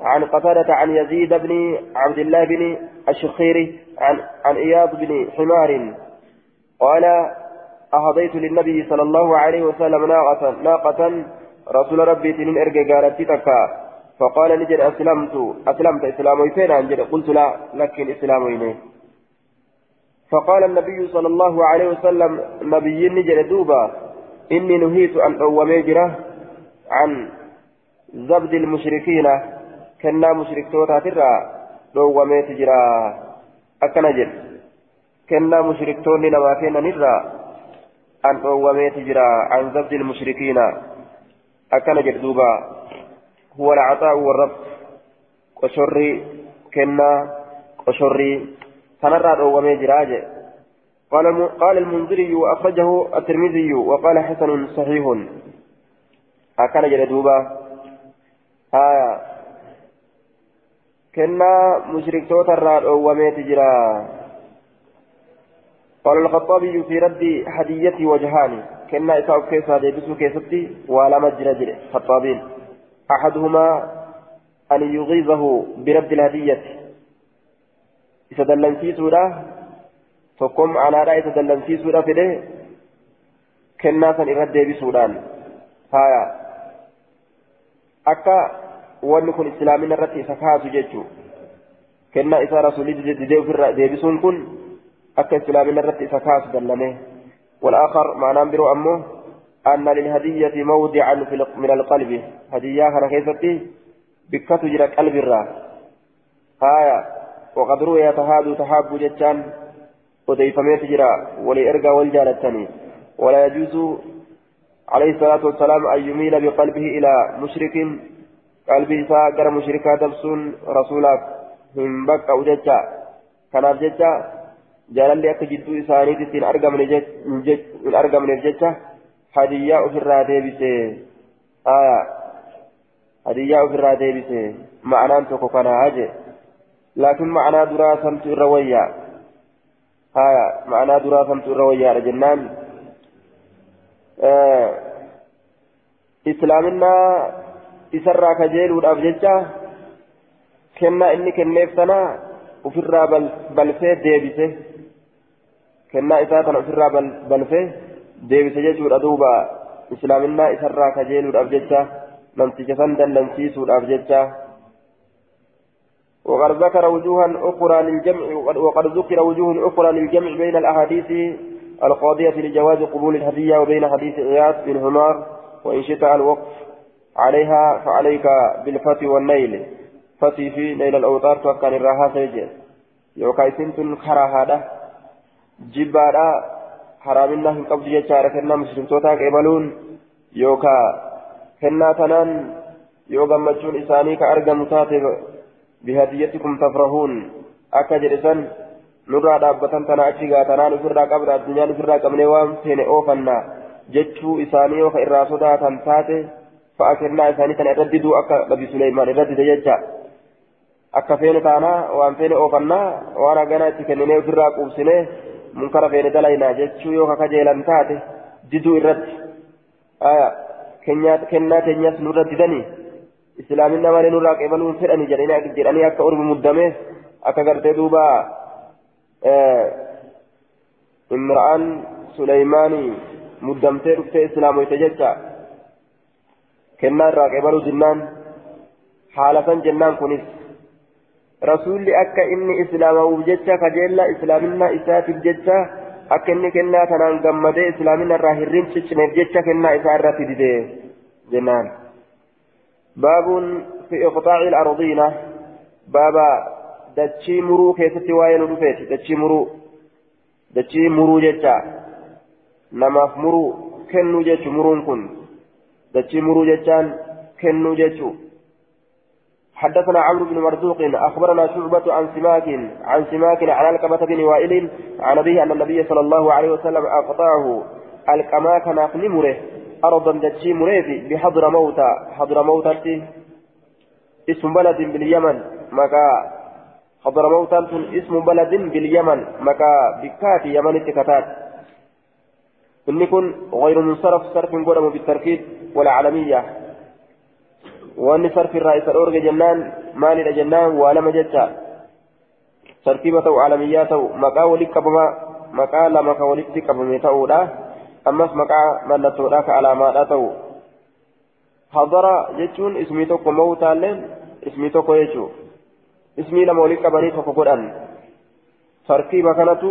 عن قتادة عن يزيد بن عبد الله بن الشخير عن عن إياض بن حمار. قال أهديت للنبي صلى الله عليه وسلم ناقة ناقة رسول ربي تنين إرجع قالت تكا فقال نجد أسلمت أسلمت إسلامي فين أنجد قلت لا لكن إسلامي فقال النبي صلى الله عليه وسلم نبي نجد دوبا إني نهيت أن أوميجره عن زبد المشركين kennaa mushriktootaatiirraa dhoowwameeti jira akkana jedhe kennaa mushriktoonni namaa kennanirraa an dhoowwameeti jira an zabdi ilmushrikiina akkana jedhe duuba huwa alcaxaa'u warrab qoshorrii kennaa qoshorrii kanarraa dhoowwamee jira jedhe. قال قال المنذري وأخرجه الترمذي وقال حسن صحيح أكل جلدوبا آية كنا مشركتوتا الراد أواميت جرا قال الخطابي في رد هديتي وجهان كنا إساء كيسا ديبسو كيستي ولا مجرى جري خطابين أحدهما أن يغيظه برد الهدية إذا دلنتي سورة تقوم على رأي تدلنتي سورة فده كنا سن إرد بسودان هايا أكا wanni kun islaamina irratti isa kaasu jechuu kennaa isaa rasuulii didee ofirraa deebisuun kun akka islaamina irratti isa kaasu dallame. والآخر معناه برو أمه أن للهدية موضعا من القلب. هدية كان كيفتي بكة جرى قلب الرا. آية وقد روي تهاد تحاب جتان وديفميت جرى ولإرقى والجالتني. ولا يجوز عليه الصلاة والسلام أن يميل بقلبه إلى مشرك. قلبي إساء غير مشركا دبسون رسولك هم أو جتة كان جتة جلالي أكا جدو إساني تتين أرقم من جتة hadiyyaa ofirraa deebisee aya hadiyyaa ofirraa deebisee ma'anaan tokko kanaa je laakiin ma'anaa duraa samtu irra wayyaa aya ma'anaa duraa samtu irra wayyaadha jennaan islaaminaa isarraa kajeeluudhaaf jecha kennaa inni kenneef sana ofirraa balfee deebise kennaa isaa tana ofirraa balfee deebise jechuudha duuba. Islaaminaa isarraa kajeeluudhaaf jecha namticha san dallansiisuudhaaf jecha. وقد ذكر وجوها أخرى للجمع وقد ذكر وجوه أخرى للجمع بين الأحاديث القاضية لجواز قبول الهدية وبين حديث إياس بن همار وإن شئت الوقف عليها فعليك بالفتي والنيل فتي في نيل الأوتار توكل الراحة سيجي يوكاي سنتن جبارا qabdu jechaadha kennaa muslimtootaa qeebaluun yookaa kennaa tanaan yoo gammachuun isaanii ka argamu taate bihadiyyatikum tafrahuun akka jedhe san nurraa dhaabbatan tana achi gaatanaan ofirraa qabna addunyaan ofirraa qabnee waan feene oofanna jechuu isaanii yoo ka irraa sodaatan taate fa'a kennaa isaanii tana irra diduu akka nabi suleymaan irra dide jecha akka feene taanaa waan feene oofannaa waan haganaa itti kenninee ofirraa quubsinee munkara feene dalaynaa jechuu yoo ka kajeelan taate diduu irratti kennaa keenyas nurra didanii islaamina malee nurraa qeebaluun fedhanii jedhanii akka ormi muddame akka gartee duuba imra'aan suleymaanii muddamtee dhuftee islaamoyte jecha kennaa irraa qeebaluu jinnaan haala san jennaan kunis rasuulli akka inni islaamamuuf jecha kajeella islaaminaa isaatiif jecha akka inni kennaa kanaan gammadee islaamina irraa hirriin ciccineef jecha kennaa isaa irratti dide jennaan baabuun fi iqxaaci ilardiina baaba dachii muruu keessatti waa'ee nu dhufeeti dachii muruu dachii muruu jecha namaaf muruu kennuu jechu muruun kun dachii muruu jechaan kennuu jechuu حدثنا عمرو بن مرزوق أخبرنا شعبة عن سماك عن سماك عن القمة بن وائل عن أبيه أن النبي صلى الله عليه وسلم أقطعه. القما كان نمره أرضا دجي مريدي بحضر موتى. حضر موتى اسم بلد باليمن. مكا حضر موتى اسم بلد باليمن. مكا بكات يمن التكتات إن كن غير منصرف صرف قدم بالتركيب والعالمية. Wanni sarfi irraa isa dhoorge jennaan maalidha jennaan waa lama jecha tartiiba ta'u alamiyyaa ta'u maqaa walitti qabamaa maqaa lama ka walitti qabame ta'uudha ammas maqaa mallattoodha ka alaamaadha ta'u hadara jechuun ismii tokko mawtaalleen ismii tokko jechuu ismii lama walitti qabanii tokko godhan tartiiba kanatu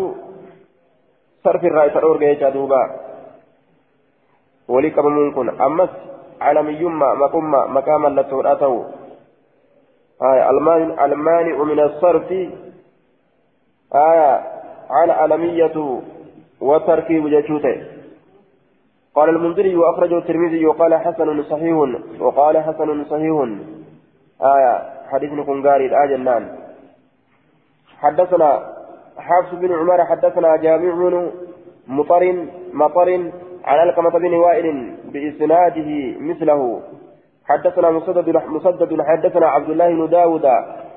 علميما مقوما مقاما لتوراته آية المانع من الصرف آية على علمية وتركيب جشوته قال المنذري وأخرجه الترمذي وقال حسن صحيح وقال حسن صحيح. آية حديث كنغاري الآجنان حدثنا حافظ بن عمر حدثنا جامع بن مطر مطر عن القمة بن وائل بإسناده مثله. حدثنا مسدد مسدد حدثنا عبد الله بن داود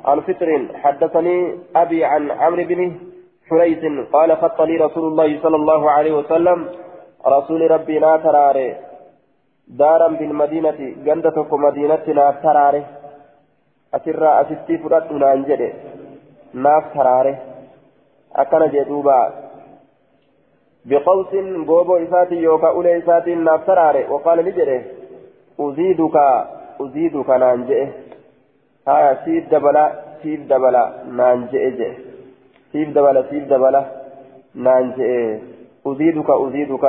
عن فطر. حدثني أبي عن عمرو بن حريث قال خط لي رسول الله صلى الله عليه وسلم رسول ربي لا تراري. دارا بالمدينة جندتك مدينتنا تراري. أسرى أسستي فراتنا أنجلي ناف تراري. أكن جدوبا. بقوس غوبو إساتي يوكا أولي إساتي نافتراري. وقال نجري أزيدك أزيدك نانجئ. ها سيف دبلا سيف دبلا نانجئ جئ. سيف دبلا سيف دبلا نانجئ. أزيدك أزيدك.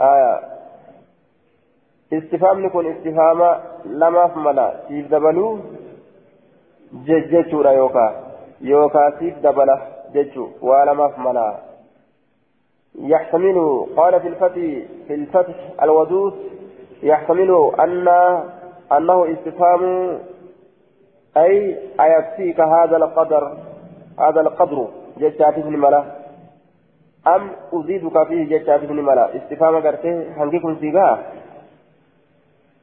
آية استفهام نكون استفهام لما فملا سيف دبلو جججو يوكا. يوكا سيف دبله ججو ولما فملا يحتمل قال في الفتح في الفتح الودود يحتمل أن أنه استفهام أي أيكفيك هذا القدر هذا القدر جتات ابن ملا أم أزيدك فيه جتات ابن ملا استفهام قرته هنجيكم سيبها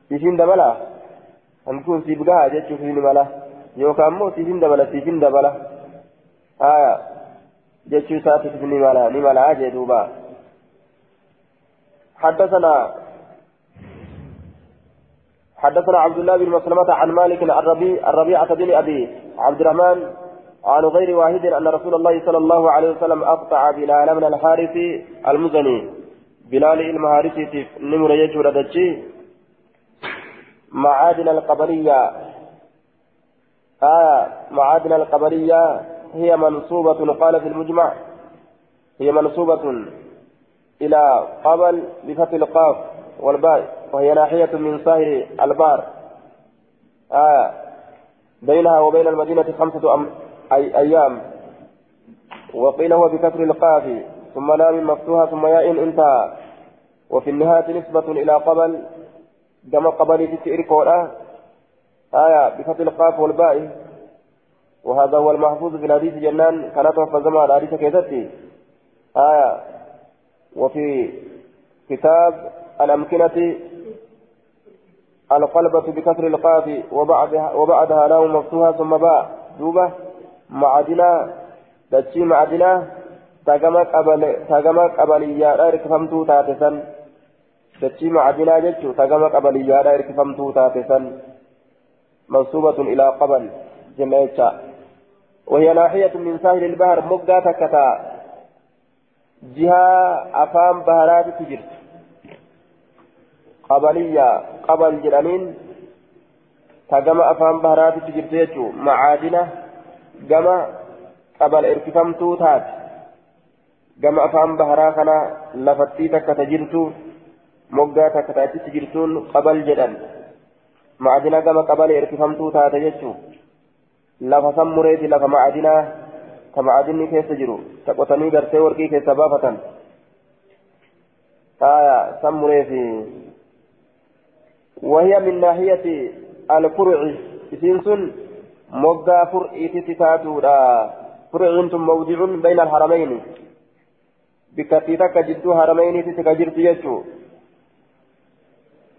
سيفين دبلا. هنجيكم سيبها جتات ابن ملا يوكا مو سيفين دبلا سيفين دبلا. آية. جتات ساتف ابن ملا نملا جدوبا حدثنا حدثنا عبد الله بن مسلمة عن مالك الربيع الربيعة بن أبي عبد الرحمن عن غير واحد أن رسول الله صلى الله عليه وسلم أقطع بلال من الحارث المزني. بلال المهارسي نمر يجور دجي معادن القبرية آه معادن القبرية هي منصوبة قال في المجمع هي منصوبة إلى قبل بفتح القاف والباء وهي ناحية من ساحل البار. آه بينها وبين المدينة خمسة أم أي أيام. وقيل هو بكسر القاف ثم لام مفتوحة ثم ياء انتهى. وفي النهاية نسبة إلى قبل كما قبل في تئركولا آية بفتح القاف والباء. وهذا هو المحفوظ في الحديث جنان كانت توفى زمان الحديث كيفتي. آية. وفي كتاب الأمكنة القلبة بكسر القاف وبعدها وبعدها لام مفتوحة ثم باء. دوبة معدنا دتشي معدنا تاغما قبل تاغما قبليا ركفمتو تاتسن. دتشي معدنا جتشو تاغما قبليا ركفمتو تاتسن. منصوبة إلى قبل جميعا. وهي ناحية من ساحل البحر مقا تكتا. جهة أفام بهرات تجرت قبلية قبل جرانين. تجمع أفهم بهرات تجرتيتو معادنة. جمع قبل ارتفامتو تات جمع أفهم بهرا كان لفتي تك تجرتو. moggaa takka taatitti jirtuun qabal jedhan ma'adina gama qabale erkifamtuu taate jechuu lafa san mureeti lafa ma'adinaa ta ma'adinni keessa jiru ta qotanii gartee warqii keessa baafatan. Aya san mureefi وهي من ناحية الفرع إسنسن مقا فرع تتاتورا فرع موضع بين الحرمين بكتيتك جدو حرمين تتكجرت يجو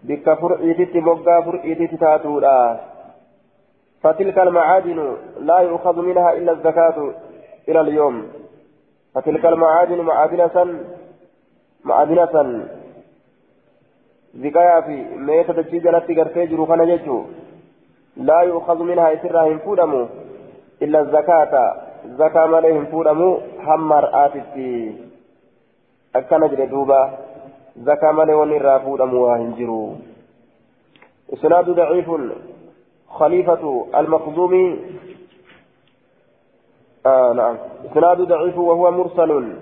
بك فرع تت مقا فرع تتاتورا فتلك المعادن لا يؤخذ منها إلا الزكاة إلى اليوم. فتلك المعادن معادنة معادنة. ذكايا في ميتة تجيجلت قرتي جرو كان جيجو. لا يؤخذ منها إسرها هنفودمو إلا الزكاة. زكاة مالي هنفودمو همر آتتي. أكنا جري دوبا. زكاة مالي ونرى فودمو هنجرو إسناد ضعيف. خليفة المخزومي آه نعم. إسناد ضعيف وهو مرسل.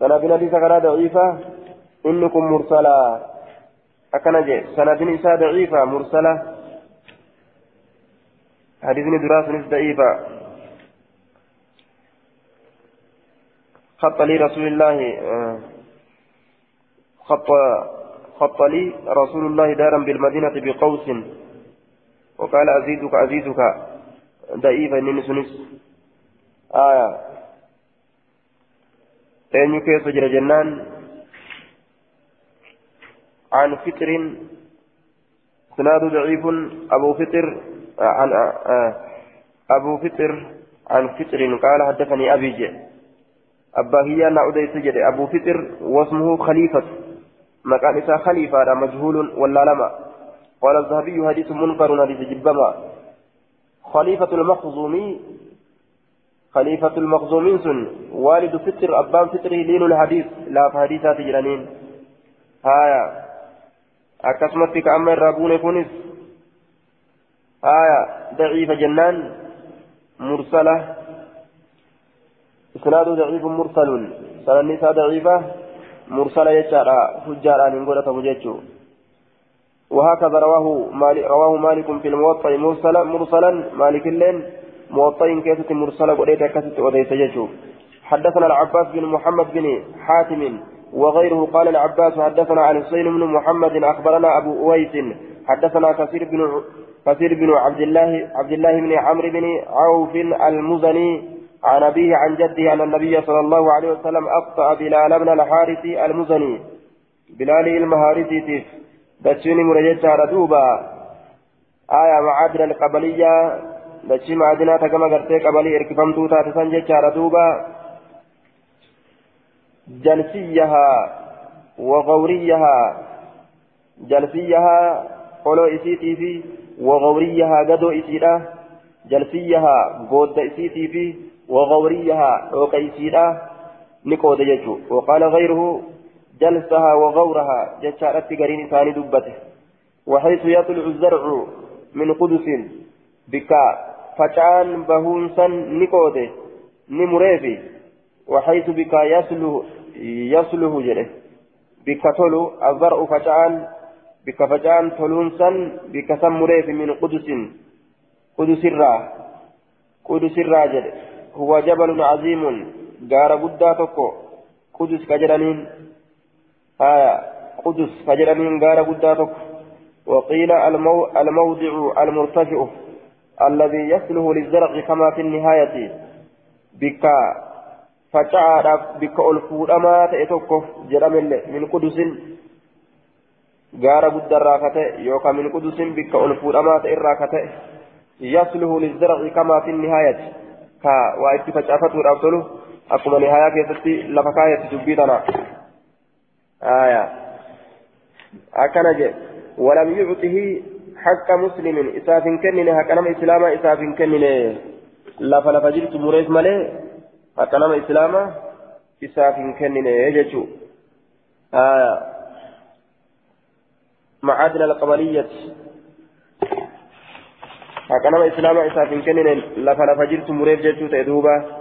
سنة حديث كان ضعيفة إنكم مرسلا. أكن جي سند إساء ضعيفة مرسلة حديثني دراسة ضعيفة خط لي رسول الله آه، خط خط لي رسول الله دارا بالمدينة بقوس. وقال أزيدك أزيدك. ضعيفة إنني سنس آية. أين يكيس جنان. عن فطر. سناد ضعيف. أبو فطر عن أبو فطر عن فطر. قال حدثني أبي جي. أبا هي أن أودي سجد. أبو فطر واسمه خليفة. مكان خليفة مجهول ولا لما قال الذهبي حديث منكر حديث جبما خليفة المخزومي خليفة المخزومين سن والد فطر أبان فطره لين الحديث لا في حديثات جرانين هايا irraa buune kunis aya daciifa jennaan mursala isnaadu daciifun mursalun sananni isaa daciifa mursala jechaadha hujjaadhaan hin godhatamu jechuu وهكذا رواه مالك رواه مالك في الموطأ مرسلا مرسلا. مالك اللين موطأ كيسة مرسلة قريت كاسة وديس يجو حدثنا العباس بن محمد بن حاتم وغيره. قال العباس حدثنا عن حسين بن محمد أخبرنا أبو أويس. حدثنا كثير بن كثير بن عبد الله عبد الله بن عمرو بن عوف المزني عن أبيه عن جده أن النبي صلى الله عليه وسلم أقطع بلال بن الحارث المزني. بلال المهارثي دتشيني مرجع ردوبا آية معادن القبلية؟ دتشي معادنة كما قرتي قبلي إركفم توتا تسنجة ردوبا جلسيها وغوريها جلسيها قولوا إسيتي في وغوريها قدو إسيرا جلسيها قود إسيتي في وغوريها وقيسيرا نقود يجو وقال غيره جلسها وغورها جشارت قرين ثاني دبته. وحيث يطلع الزرع من قدس بك فجان بهونسا نقود نمريفي. وحيث بك يسله يسله جره بك تلو الزرع فجان بك فجان تلونسا بك سمريف من قدس. قدس الرا قدس الرا جره هو جبل عظيم غار بدا تكو قدس كجرانين. آية قدس كجرانين غار بدا تكو وقيل المو الموضع المرتفع الذي يصلح للزرع كما في النهاية. بك فجعل بك الفودما تأتوكو جرامل من قدس. غار بدا راكته يوكا من قدس بك الفودما تأراكته يصلح للزرع كما في النهاية. ka waa itti facaafatuudhaaf tolu akkuma nihayaa keessatti lafa akkana jedhe walam yuctihi حق مسلم. إساف كنن. حق نما إسلاما إساف كنن. لفا لفا جلت مريس ملي. حق نما إسلاما إساف كنن. يجتو آية. معادن القبلية. حكنا إسلام إسافين كنن. لفا لفا جرت مريف جرت تأدوبا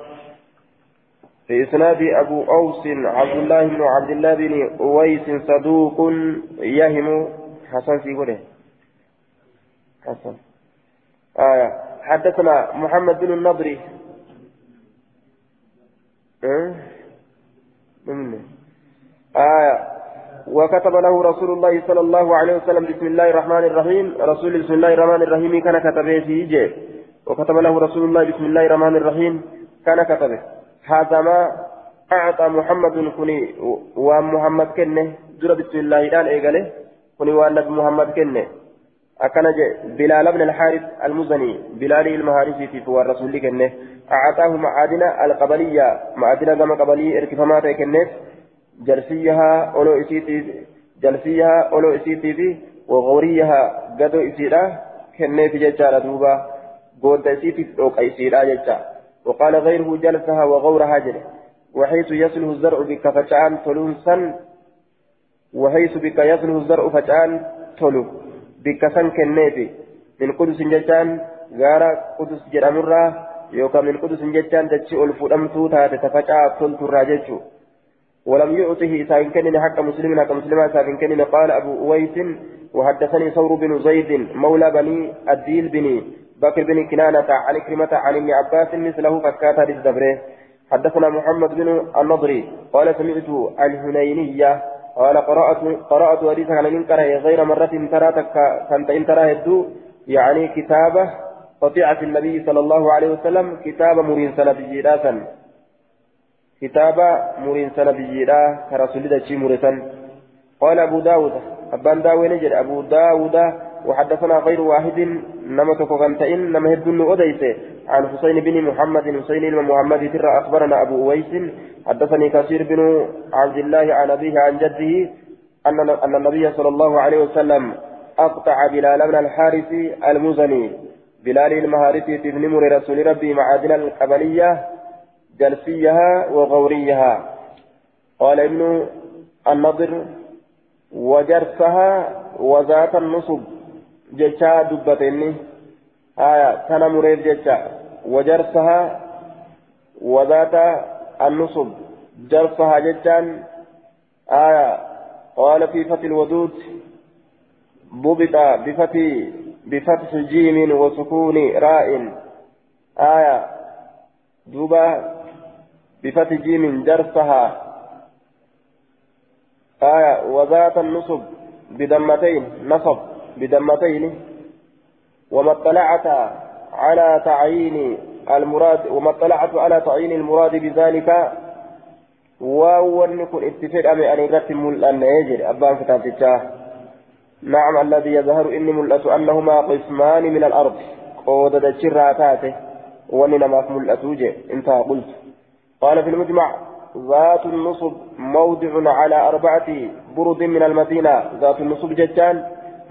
في إسناد أبو أوس عبد الله بن عبد الله بن أويس صدوق يهم. حسن سيقوله. حسن. آية. حدثنا محمد بن النضري أه؟ آية. وكتب له رسول الله صلى الله عليه وسلم بسم الله الرحمن الرحيم. رسول بسم الله الرحمن الرحيم كان كتبه سيجي. وكتب له رسول الله بسم الله الرحمن الرحيم كان كتبه. هذا ما أعطى محمد كني ومحمد كنه. جرى بسم الله الآن إيقاله كني والنبي محمد كنه. أكن بلال بن الحارث المزني. بلال المهارسي في فوار رسول كنه. أعطاه معادن القبلية. معادن كما قبلي ارتفامات كنه. جلسيها أولو إسيتي جلسيها أولو إسيتي في وغوريها قدو إسيرا كني في ججارة دوبا. قود إسيتي أوك إسيرا ججا وقال غيره جلسها وغورها جل. وحيث يصله الزرع بك فتان تلونسا وحيث بك يصله الزرع فتان تلو. بك سن كنيفي من قدس ججان. غارة قدس جرامرة. يوكا من قدس ججان تجي ألفو تاتي تفتاة تلتو راججو. ولم يعطه إسان كنن حق مسلم. حق مسلم إسان كنن قال أبو أويس. وحدثني ثور بن زيد. مولى بني الديل بن بكر بن كنانة عن كلمة عن ابن عباس مثله فكاتا للدبره حدثنا محمد بن النضري قال سمعت الهنينية قال قرأت قرأت حديثا عن من غير مرة ترى كنت إن ترى هدو يعني كتابة قطيعة النبي صلى الله عليه وسلم كتاب مرين سنة جيراسا كتابة مرين سنة بجيرا كرسول دشي مرسن قال أبو داود أبان داوي نجد أبو داود وحدثنا غير واحد نما تكوغنتين نما هدن أديس عن حسين بن محمد حسين بن محمد ترى أخبرنا أبو أويس حدثني كثير بن عبد الله عن أبيه عن جده أن أن النبي صلى الله عليه وسلم أقطع بلال بن الحارث المزني بلال المهارثي بن مر رسول ربي معادن القبلية جلسيها وغوريها. قال ابن النضر وجرسها وذات النصب. جتا دبتني آية تنا مريد جتا وجرسها وذات النصب جرسها جتا آية قال في فتح الودود ضبط بفتح بفتح جيم وسكون راء آية دوبا بفتح جيم جرسها آية وذات النصب بدمتين نصب بدمتين وما اطلعت على تعيين المراد وما اطلعت على تعيين المراد بذلك. وأول كن اتفق أمي أن يرتم أن يجري. أبان كتابتشاه نعم الذي يظهر إني ملأت أنهما قسمان من الأرض. قود دجراتاته ونما ملأت انتهى قلت. قال في المجمع ذات النصب موضع على أربعة برد من المدينة. ذات النصب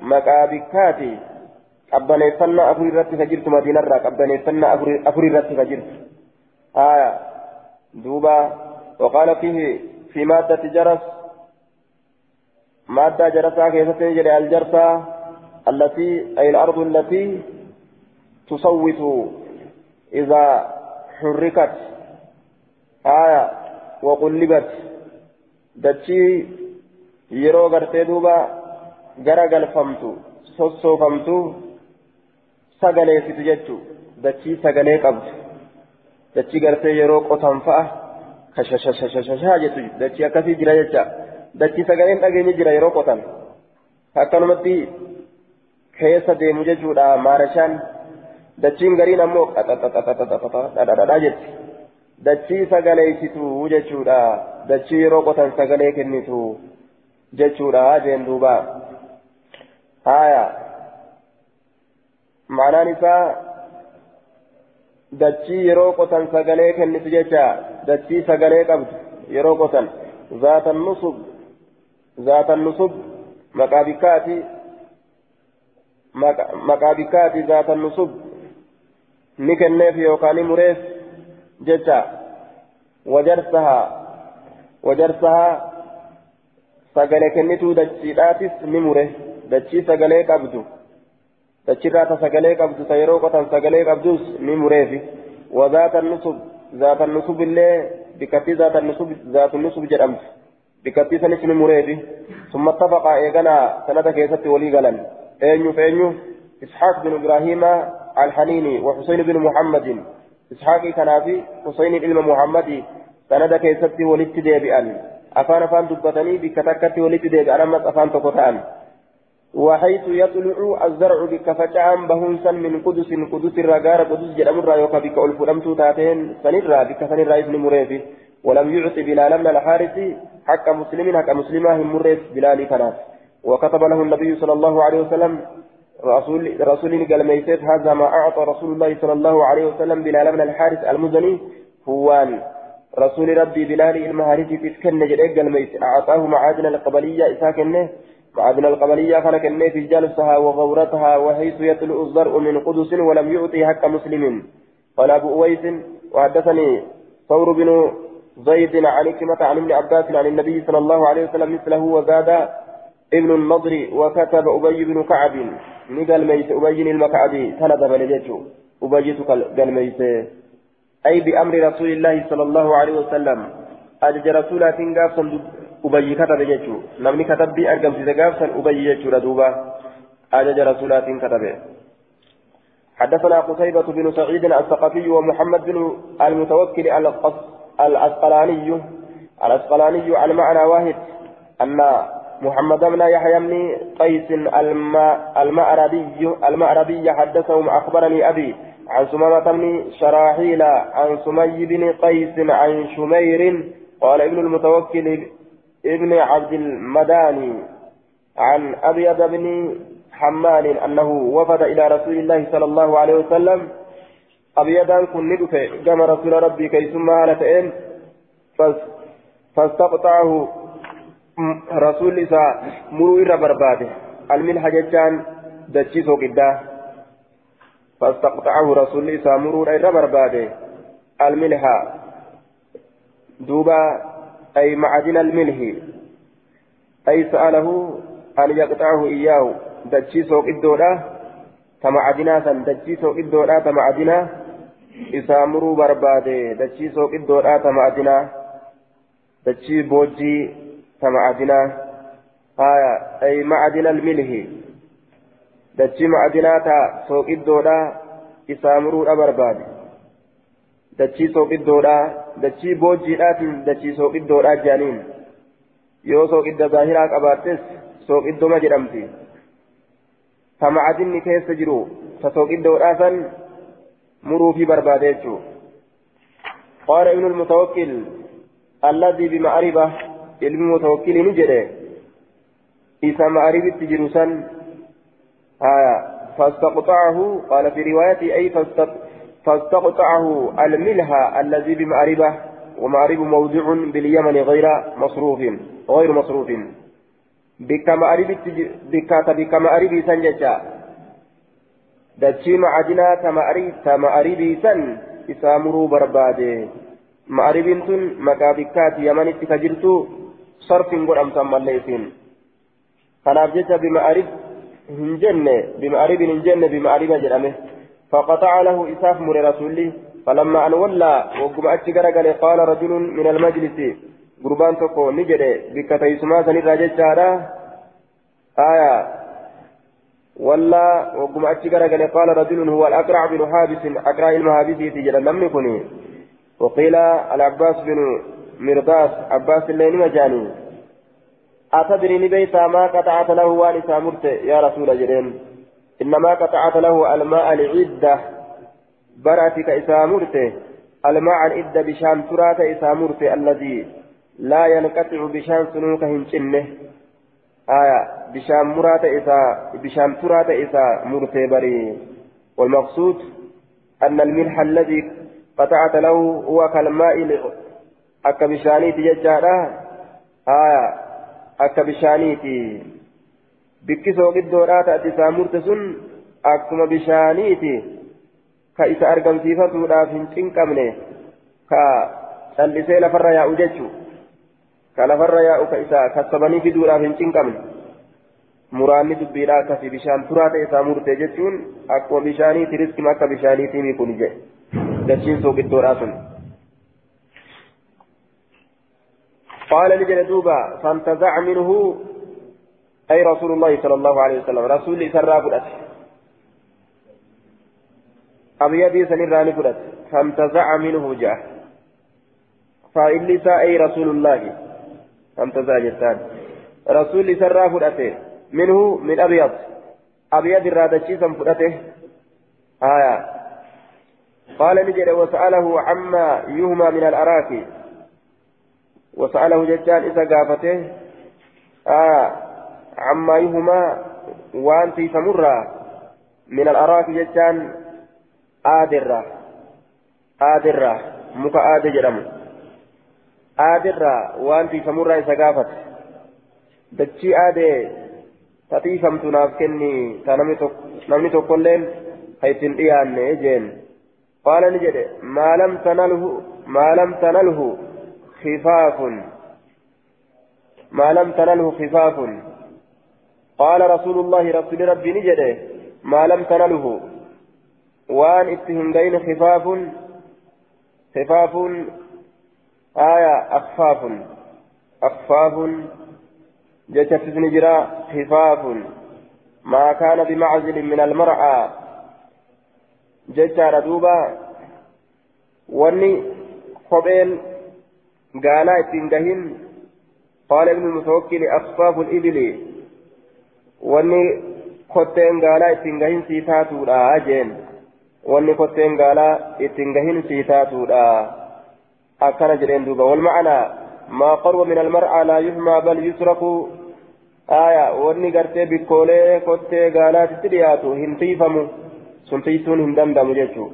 ججان مكابكاتي qabbaneeffannaa afur irratti ka jirtu madiinarraa qabbaneeffannaa afur irratti ka jirtu. آية دوبا وقال فيه في مادة جرس مادة جرسا كيف تجري الجرسة التي أي الأرض التي تصوت إذا حركت آية وقلبت دتشي يرو غرتي دوبا غرا غلفمتو سوسوفمتو sagaleessitu jechuun dachii sagalee qabdu dachii gartee yeroo qotan fa'a kashashashashashaa jettu dachii akkasii jira jecha dachii sagaleen dhageenye jira yeroo qotan akkanumatti keessa deemu jechuudha maarashaan dachiin gariin ammoo dhadhadhaa jetti dachii sagaleessitu jechuudha dachii yeroo qotan sagalee kennitu jechuudha jeen duuba haaya. معنaan isaa dachii yeroo qotan sagalee kennitu jecha dachii sagalee qabdu yeroo qotan zaatan nusub zaatan nusub maqaa bikkaati maqaa bikkaati zaatan nusub ni kenneef yookaan ni mureef jecha wajarsahaa wajarsahaa sagalee kennituu dachiidhaatis ni mure dachii sagalee qabdu تشرا تسجلي قبض سيرو قطن سجلي قبضوس نمريفي وذات النصب ذات النصب اللي بكتي ذات النصب ذات النصب جرمت بكتي سنس نمريفي ثم اتفق ايغنا سنة كيست ولي غلن اينيو فاينيو اسحاق بن إبراهيم الحنيني وحسين بن محمد اسحاق كان في حسين بن محمد سنة كيست ولي تديبئا افان افان دبتني بكتكت ولي تديبئا اما افان تقطعا وحيث يطلع الزرع بك فجعان بهنسا من قدس قدس الرقار قدس جرم الرايوك بك ألفرمت تاتين سنرى بك سنرى ابن مريف. ولم يعط بلال من الحارث حق مسلم حق مسلمة هم مريف بلال كناف. وكتب له النبي صلى الله عليه وسلم رسول رسول قال ميسيت هذا ما أعطى رسول الله صلى الله عليه وسلم بلال من الحارث المزني هوان رسول ربي بلال المهارث تسكن جريق قال أعطاه معادن القبلية إساكنه معادن القبلية كان كني في جلسها وغورتها وحيث يطلع الزرع من قدس ولم يعطي حق مسلم. قال أبو أويس وحدثني ثور بن زيد عن كلمة عن ابن عباس عن النبي صلى الله عليه وسلم مثله وزاد ابن النضر وكتب أبي بن كعب. نقل ميت أبي المكعبي تلد بلجته أبي قال ميت. أي بأمر رسول الله صلى الله عليه وسلم. أجج رسولا تنقاف أبي كتب يجو نمني كتب بي أرقم في ذقافا أبي يجو ردوبا أجج رسولات كتب حدثنا قتيبة بن سعيد الثقفي ومحمد بن المتوكل الأسقلاني الأسقلاني على معنى واحد أن محمد بن يحيى بن قيس المأربي المأربي حدثهم أخبرني أبي عن سمامة بن شراحيل عن سمي بن قيس عن شمير قال ابن المتوكل ابن عبد المداني عن أبيض بن حمال أنه وفد إلى رسول الله صلى الله عليه وسلم. أبيضا كن ندفع كما رسول ربي كي ثم هالتين فاستقطعه رسول إساء مروا إرى برباده. الملح جتان دجيسو قدا فاستقطعه رسول إساء مروا إرى برباده. الملح دوبا أي معدن الملح. أي سأله أن يقطعه إياه؟ دجي سوق الدولة. تمعدنا دجي سوق الدولة تمعدنا. إسامروا بربادة دجي سوق الدولة تمعدنا. دجي بوجي تمعدنا. آية أي معدن الملح. dachii ma'adinaata sooqiddoodha isaa muruudha barbaade dachii sooqiddoodha dachii boojjiidhaatiin dachii sooqiddoodha jaaniin yoo sooqidda zaahiraa qabaattes sooqiddoma jedhamti ta ma'adinni keessa jiru ta sooqiddoodhaa san muruufii barbaade jechuu قال ابن المتوكل الذي بمعرفة علم المتوكل نجده إذا معرفة جرسا آية فاستقطعه قال في رواية أي فاستقطعه الملها الذي بمعرفة ومعرب موضع باليمن غير مصروف غير مصروف. بك معرب بك بك معرب سنجتا دتشي معدنا تمعرب تمعرب سن إسامرو برباده معرب تن مكابكات يمن تكجرتو صرف قد أمتم الليسين kanaaf jecha bima'arib hin jenne bima'aribin hin jenne bima'ariba jedhame فقطع له إساف مر رسولي فلما أن ولى وقم أتشكر قال رجل من المجلس قربان تقو نجد بك تيسما سنرى ججارا آية. ولا وقم أتشكر قال رجل هو الأقرع بن حابس أقرع المهابسي تجد لم يكن وقيل العباس بن مرداس عباس الليل مجاني أتدري نبيتا ما قطعت له وانسا مرت يا رسول جرين إنما قطعت له الماء العدة برأتك إسا مرت الماء العدة بشان ترات إسا مرت الذي لا ينقطع بشان سنوك هنشنه آية بشان مرات إسا بشان ترات إسا مرت بري. والمقصود أن الملح الذي قطعت له هو كالماء أكا بشاني تججارا آية akka bishaaniiti bikki sooqiddoodhaa taate isaa murte sun akkuma bishaaniiti ka isa argamsiifatuudhaaf hin cinqabne ka callisee lafarra yaa'u jechuu ka lafarra yaa'u ka isa kassabanii fiduudhaaf hin cinqabne muraanni dubbiidha akkasii bishaan turaa ta'e isaa murte jechuun akkuma bishaaniiti riskima akka bishaaniitii kun jedhe dachiin sooqiddoodhaa sun. قال لجل دوبا فانتزع منه أي رسول الله صلى الله عليه وسلم رسول سرى فرأت أبيدي سنراني فرأت فانتزع منه جاء فإن أي رسول الله. فانتزع جتان رسول سرى فرأته منه من أبيض أبيض الرادشي فرأته آية. قال نجد وسأله عما يهمى من الأراك. وسأله ججان إذا قافته. آه عما يهما وأنت تمر من الأراك ججان آدرة. آدرة. مك آد جرم آدرة وأنت تمر إذا قافت. دجي آد تطيفم تناف كني نمني تقولين حيث إيان جين قال نجد ما لم تنله ما لم تنله خفاف. ما لم تنله خفاف. قال رسول الله رسول ربي نجده ما لم تنله. وان اتهندين خفاف خفاف آية أخفاف أخفاف جتت نجرا خفاف. ما كان بمعزل من المرأة جتار دوبا واني خبين قالا اتنجهن قال ابن المتوكل أخفاف الإبل. واني kotteen gaalaa ittiin gahin sii taatuudha jeen wanni kotteen gaalaa ittiin gahin sii taatuudha akkana jedheen duuba walmacnaa maa qarwa min almar'aa laa yuhmaa bal yusraku aya wanni gartee bikkoolee kottee gaalaatitti dhiyaatu hin tiifamu sun tiisuun hin dandamu jechuu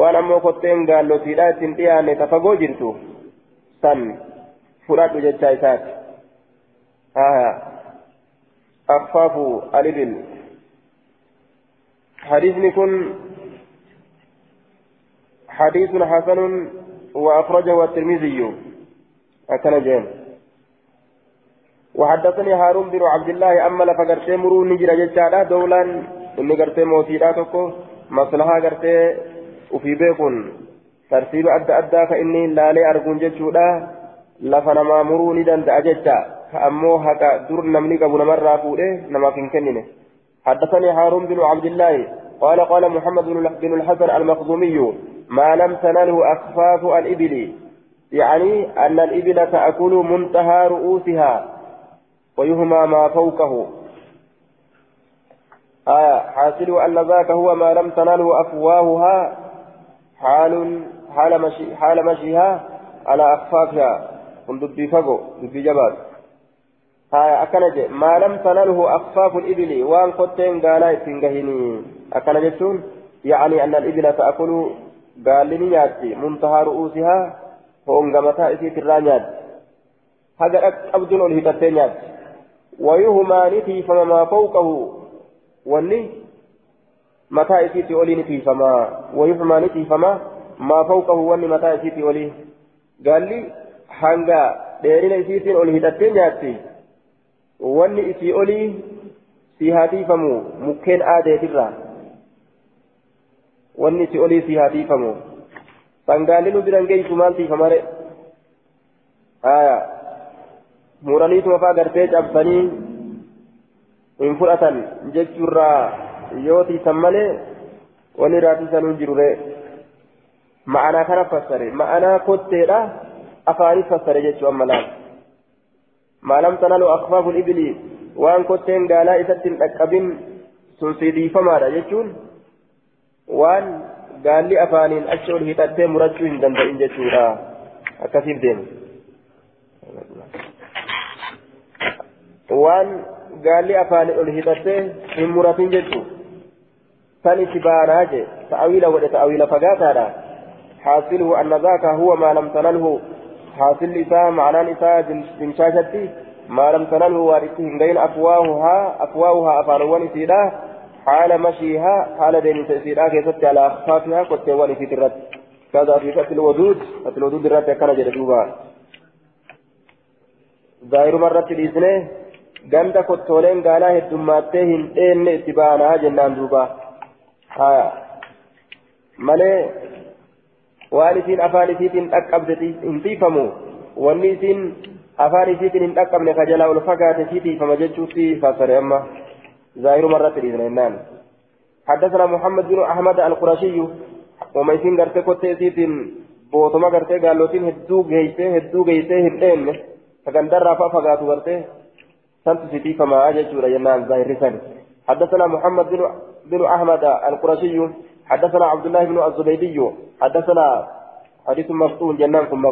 waan ammoo kotteen gaallotiidha ittiin dhiyaanne tafagoo jirtu san fudhadhu jecha isaati aya أخفاف الإبل حديث كن حديث حسن وأخرجه الترمذي. أكن جين وحدثني هارون بن عبد الله أما لفقرتي مرو نجر ججالا دولا إني قرتي موتيلا تكو. مصلحة قرتي وفي بيكون ترتيب أدى أدى فإني لا لي أرجون ججولا لفنما مرو ندن دأججا ammoo haqa dur namni qabu namarraa fuudhee namaaf hin kennine. حدثني هارون بن عبد الله قال قال محمد بن الحسن المخزومي ما لم تنله أخفاف الإبل يعني أن الإبل تأكل منتهى رؤوسها ويهمى ما فوقه آه حاصل أن ذاك هو ما لم تنله أفواهها حال حال مشي حال مشيها على أخفافها kun dubbii fagoo dubbii jabaatu haya akkana je maa lam tanaluhu akfaafu libili waan kotteen gaalaa ittiin gahinii akkana jechuun yacni anna alibila ta'akulu gaalli ni nyaatti muntahaa ru'uusihaa hoonga mataa isiitirraa nyaatti haga dhaqqabduun ol hidhattee nyaatti wayuhumaa ni tiifama maa fawqahu wanni mataa isiitti olii ni tiifamaa wayuhumaa ni tiifamaa maa fawqahu wanni mataa isiitti olii gaalli hanga dheerina isiitiin ol hidhattee nyaatti wanni isii olii si hatiifamu mukkeen aadeetirraa wanni isii olii si hatiifamu sangaalli nu biran geessu maal tiifamare haya muraniituma faa gartee cabsanii hin fudhatan jechuurraa yoo tiisan malee wanni irraa tiisan hin jirure ma'anaa kana fassare ma'anaa kotteedha jechuu amma laal maalam tanalu akfaafu ibili waan kotteen gaalaa isatti hin dhaqqabin sun sidiifamaadha jechuun waan gaalli afaaniin achi ol hidhattee murachuu hin danda'in jechuudha akkasiif deemu waan gaalli afaaniin ol hidhattee hin muratin jechuu san itti baanaa je ta'awiila godhe ta'awiila fagaataadha حاصله أن ذاك هو ما لم تنله حاصل إساء معنى إساء بنشاشتي ما لم تنله وارثه غير أفواهها أفواهها أفانوان إسيدا حال مشيها حال دين إسيدا كيست على أخفافها كتوان إسيد الرد كذا في فتل الودود فتل الودود الرد كان جلدوبا ظاهر مرة الإسنة ganda kottoleen gaalaa heddummattee hin dheenye itti baanaa jennaan duuba malee isiitiin hin dhaqqabne ka jalaa ol fagaate sii tiifama jechuutti fassare amma zaahiru marratti dhiisna jennaan حدثنا محمد بن أحمد القرشي وما يسين غرتي كوتي سيتين بوتما غرتي قالوتين هدو غيسي هدو غيسي هدين فكان درا ففغاتو غرتي سنت سيتي فما جورا جنان ظاهر سن حدثنا محمد بن أحمد القرشي حدثنا عبد الله بن الزبيدي حدثنا حديث مفتون جنان كن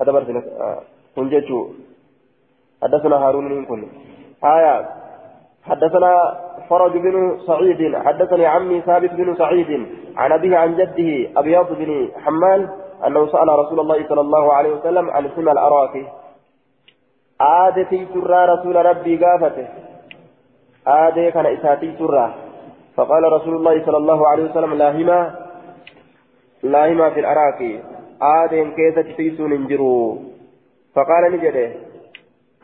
هذا برسل كن جتشو حدثنا هارون من كن. آية. حدثنا فرج بن سعيد حدثني عمي ثابت بن سعيد عن أبيه عن جده أبيض بن حمال أنه سأل رسول الله صلى الله عليه وسلم عن سنة الأراك. آدتي سرى رسول ربي قافته. آدي كان إساتي سرى فقال رسول الله صلى الله عليه وسلم لاهما لاهما في الأراك آدين كيسة تيسون انجروا فقال نجده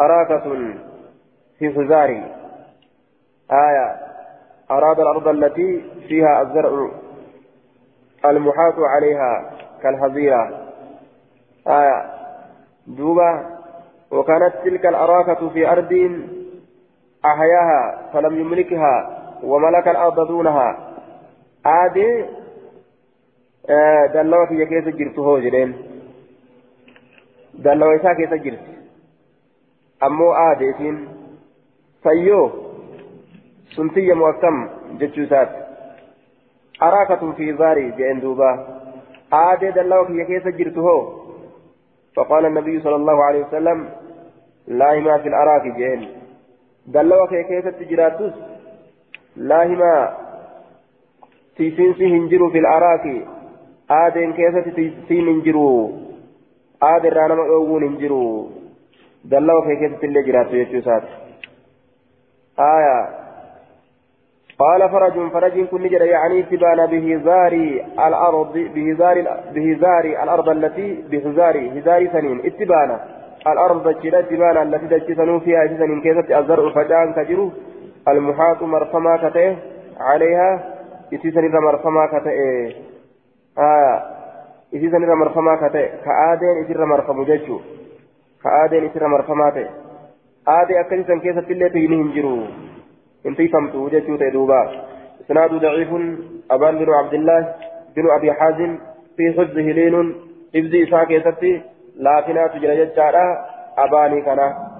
أراكة في خزاري آية أراد الأرض التي فيها الزرع المحاط عليها كالحظيرة. آية دوبة وكانت تلك الأراكة في أرض أحياها فلم يملكها. وملك الأرض دونها. آدي آه دلوة في كيس جرت هو جرين دلوة إسا كيس جرت أمو آدي سين فيو سنتي مؤكم جتشوسات. أراكة في زاري جين دوبا. آدي دلوة في كيس جرت هو. فقال النبي صلى الله عليه وسلم لا ما في الأراك جين. دلوة في كيس لاهما تيسينسي هنجرو في العراق. آدين كيسة تيسين هنجرو. آدين رانا مأوون هنجرو. دلوا في كيسة اللي جراتو يجوسات آية. قال فرج فرج كل جرى يعني تبان بهزار الأرض بهزار بهزار الأرض التي بهزار هزار سنين. اتبان. الأرض جرى تبان التي تجسنوا فيها سنين. كيسة الزرع فجان كجرو المحاط مرفما كتئ عليها إتيسن إذا مرفما كتئ آه إتيسن إذا مرفما كتئ كآدين إتير مرفم ججو كآدين إتير مرفما تئ آدي أكنسن كيسة اللي تهينهم جرو انتي فهمتوا جتشو تدوبا إسناد ضعيف أبان بن عبد الله بن أبي حازم في حفظه لين حفظ إساء كيستي لافنا تجرى جتشارا أباني كنا.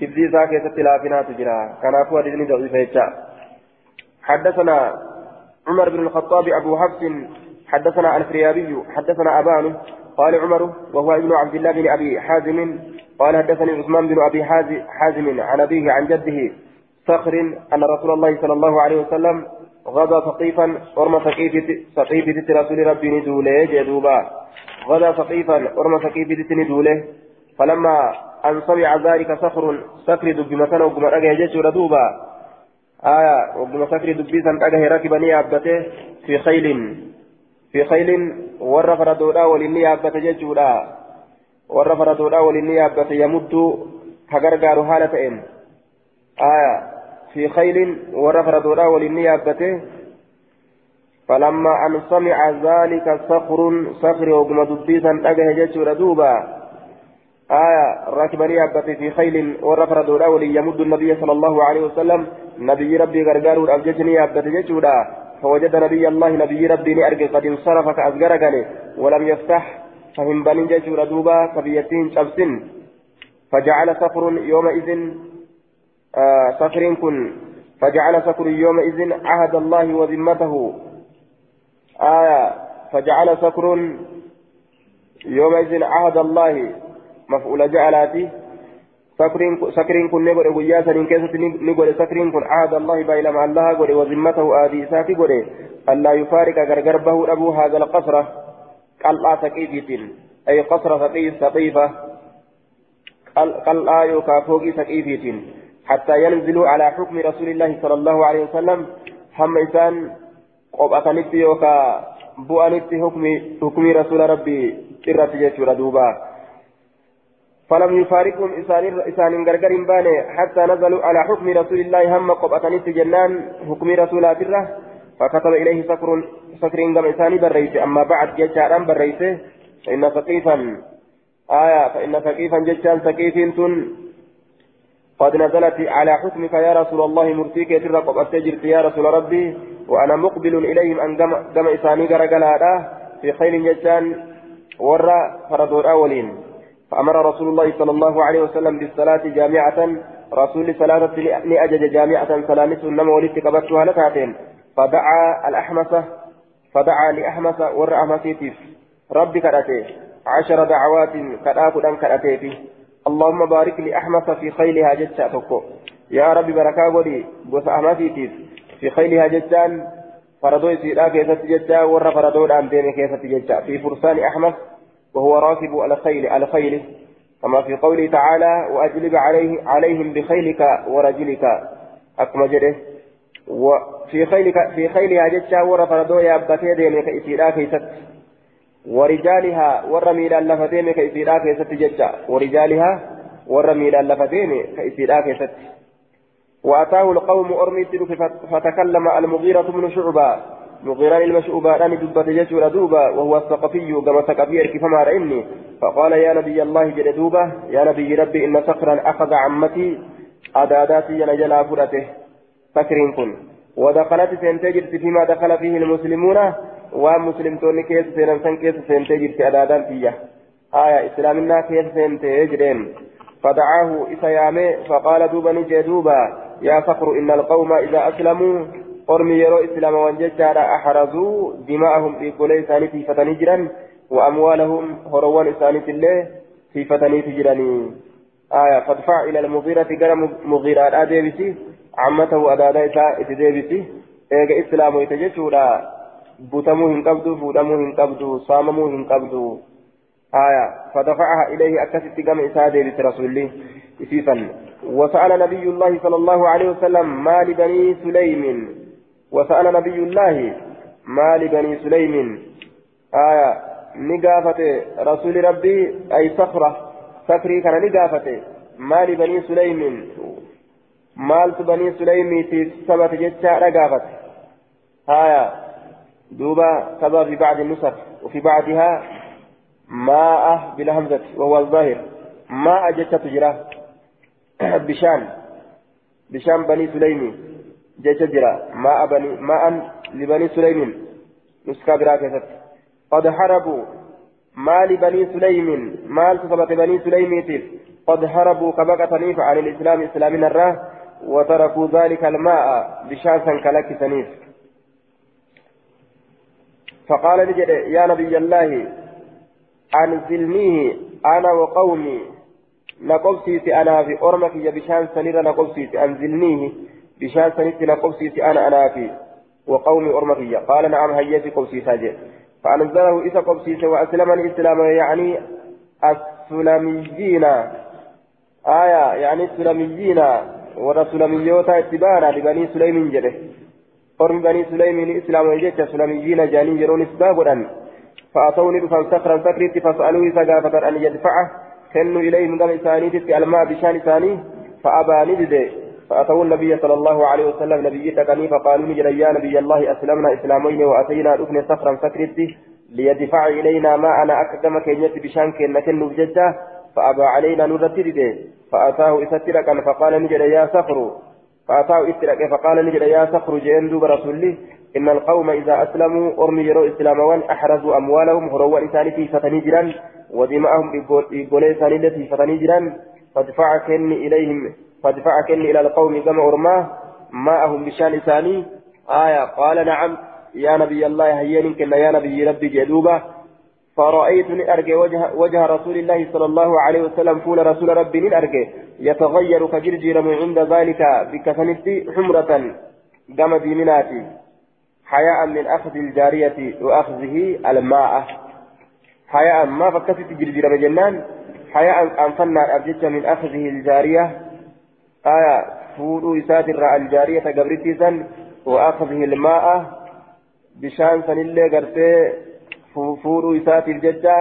حفظ إساء كيستي لافنا تجرى كنا فوى دين ضعيف يتشا حدثنا عمر بن الخطاب أبو حفص حدثنا الفريابي حدثنا أبان قال عمر وهو ابن عبد الله بن أبي حازم قال حدثني عثمان بن أبي حازم عن أبيه عن جده صخر أن رسول الله صلى الله عليه وسلم غدا ثقيفا ورمى ثقيف رسول ربي ندوله جدوبا غدا ثقيفا ورمى ثقيف ندوله فلما أن سمع ذلك صخر صخر دب مثلا وقم أجه جيش دوبا آية وقم صخر دب سن أجه ركبني أبته في خيل. في خيل ور فردودا ولني أبته جيشودا ور فردودا ولني أبته يمد كغرغار حالة إن. آية في خيل ورفر دولا ولني أبته. فلما أن سمع ذلك صخر صخر وقم دبيسا أجه جيشه دوبا آية ركبني أبته في خيل ورفر ولي يمد النبي صلى الله عليه وسلم. نبي ربي غرغار أبجتني أبته جيشه فوجد نبي الله نبي ربي نأرجع قد انصرف كأزغرقني ولم يفتح فهم بني جيشه دوبا كبيتين شبسن فجعل صخر يومئذ آه صخر كن. فجعل صخر يومئذ عهد الله وذمته. آية فجعل صخر يومئذ عهد الله مفعول جعلاتي سكرين كن نقول ويا سنين كيسة نقول سكرين كن عهد الله بايلا مع الله قول وذمته آدي ساتي قول ألا يفارق غرغربه أبو هذا القصر. قلعة سقيفة أي قصر سقيف سقيفة قلعة يوكا فوقي سقيفة حتى ينزلوا على حكم رسول الله صلى الله عليه وسلم. هم إنسان قبأتنت يوكا بؤنت حكم حكم رسول ربي إرت جيشور دوبا. فلم يفارقهم إسان غرغر باني حتى نزلوا على حكم رسول الله هم قبأتنت جنان حكم رسول الله فكتب إليه سكر سكر قم إساني بريسي. أما بعد جيشاران بريسي فإن ثقيفا آية فإن ثقيفا جيشان ثقيف قد نزلت على حكمك يا رسول الله مرتيك يترق أتجرت يا رسول ربي. وأنا مقبل إليهم أن قم إساني قرقلا في خيل ججان ورى فردوا الأولين. فأمر رسول الله صلى الله عليه وسلم بالصلاة جامعة رسول صلاة لأجج جامعة سلامته إنما ولدت قبضتها لكاتين فدعا الأحمسة فدعا لأحمس ورى أحمسيتيف ربي كرأتي عشر دعوات كرأت أن كرأتي اللهم بارك لأحمس في خيلها جتة تكو يا ربي بركة ولي بوس أحمسيتيف في خيلها جتان فردو سيدا كيسة جتة ور فردو الآن دين كيسة جتة في فرسان أحمس وهو راكب الخيل الخيل كما في قوله تعالى وأجلب عليه عليهم بخيلك ورجلك. أكما جده. وفي خيلك في خيلها جتة ور فردو يا أبتي دين كيسة كيسة ورجالها ورميل اللفتين كيسيرا كيست ججا ورجالها ورميل اللفتين كيسيرا كيست. وأتاه القوم أرمي فتكلم المغيرة بن شعبة. مغيران المشعوبة أن دبت جسر دوبا وهو الثقفي كما ثقفي كفما رأني فقال يا نبي الله جل دوبا يا نبي ربي إن صخرا أخذ عمتي أداداتي ينجلا فرته فكر كن. ودخلت سنتجر فيما دخل فيه المسلمون san keessa seentee jirti adaadaan tiyya aya islaaminaa keessa seentee jedheen فدعاه إسيامي فقال دوبا نجي دوبا يا فخر إن القوم إذا أسلموا يرو إسلام وانججار أحرزوا دماءهم في كل إساني في فتنجرا وأموالهم هروان إساني الله في فتني تجرني آية فادفع إلى المغيرة قال مغيرة أديبسي عمته أدادا إساء إتديبسي إيجا إسلام يتجسولا بوتمو هن قبضو فودمو هن قبضو صاممو هن قبضو آية فدفعها إليه أكست قام إسادة رسول الله إسيفا وسأل نبي الله صلى الله عليه وسلم ما لبني سليم وسأل نبي الله ما لبني سليم آية نقافة رسول ربي أي صخرة صخري كان نقافة ما لبني سليم. مالت بني سليم في سبت جتشا رقافة آية دوبا كما في بعض النسخ وفي بعضها ماء بلا همزة وهو الظاهر. ماء جتة تجرى. بشان بشام بني سليم. جيشجرا ماء بني ماء لبني سليم نسكا براكزت قد حربوا ما لبني سليم مال تصبت بني سليم قد هربوا كبقة عن الإسلام إسلام الراه وتركوا ذلك الماء بشاسا كلك سنيف فقال يا نبي الله أنزلنيه أنا وقومي نقبسيت أنا في أرمك يا بشان سنير نقبسيت أنزلنيه بشان سنيت نقبسيت أنا أنا في وقومي أرمك قال نعم هيتي قبسيت هجي فأنزله إذا قبسيت وأسلم الإسلام يعني السلميين. آية يعني السلميين. ورسولميوتا اتبانا لبني سليم جده. قرن بني سليم إسلام وجدت سلميين جانين جرون إسبابا فأتوني بفن سخرا سكرت فسألوه سقافة أن يدفعه. كنوا إليهم دم إسانيتك ألماء بشان إساني فأبى نجد فأتوا النبي صلى الله عليه وسلم نبي تكني فقالوا نجد يا نبي الله أسلمنا إسلامين وأتينا ركن سخرا سكرت ليدفع إلينا ما أنا أقدم كينيت بشان كن كنوا بجدة فأبى علينا نرتد فأتاه إستركا فقال نجد يا صخر. فأتاه إستركا فقال نجد يا صخر جئن دوب رسولي إن القوم إذا أسلموا أرمي يروا إسلاموان أحرزوا أموالهم هروا إساني في فتني ودماءهم إساني التي فتني جران فادفع كني إليهم. فادفع كني إلى القوم كما أرماه ماءهم بشان إساني آية قال نعم يا نبي الله هيين كنا يا نبي ربي جدوبة. فرأيتني أرجع وجه, وجه رسول الله صلى الله عليه وسلم فول رسول ربي من أرجع. يتغير كجرجير من عند ذلك بكفنتي حمرة قام ديمناتي حياء من أخذ الجارية وأخذه الماء. حياء ما فكست جرجير من جنان حياء أنفنا أبجدت من أخذه الجارية. آية فول إساتر الجارية قبرتي وأخذه الماء بشان سنلي قرتي fuudhuu isaatiif jecha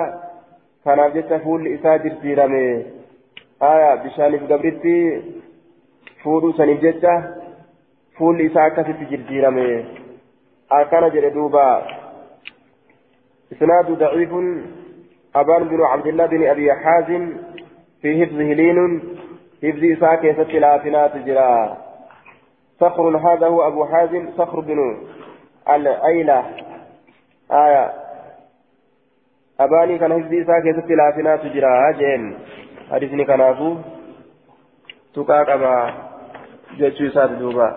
kanaaf jecha fuulli isaa jirjiirame aya bishaaniif gabritti fuudhuu saniif jecha fuulli isaa akkasitti jirjiirame akkana jedhe duuba إسناد ضعيف أبان بن عبد الله بن أبي حازم في حفظه لين حفظ إساء كيست لافنات جرا صخر هذا هو أبو حازم صخر بن الأيلة آية abaanii kana hifdii isaa keessatti laafinaatu jira jeen hadisni kanaafuu tuqaa qaba jechuu isaati duuba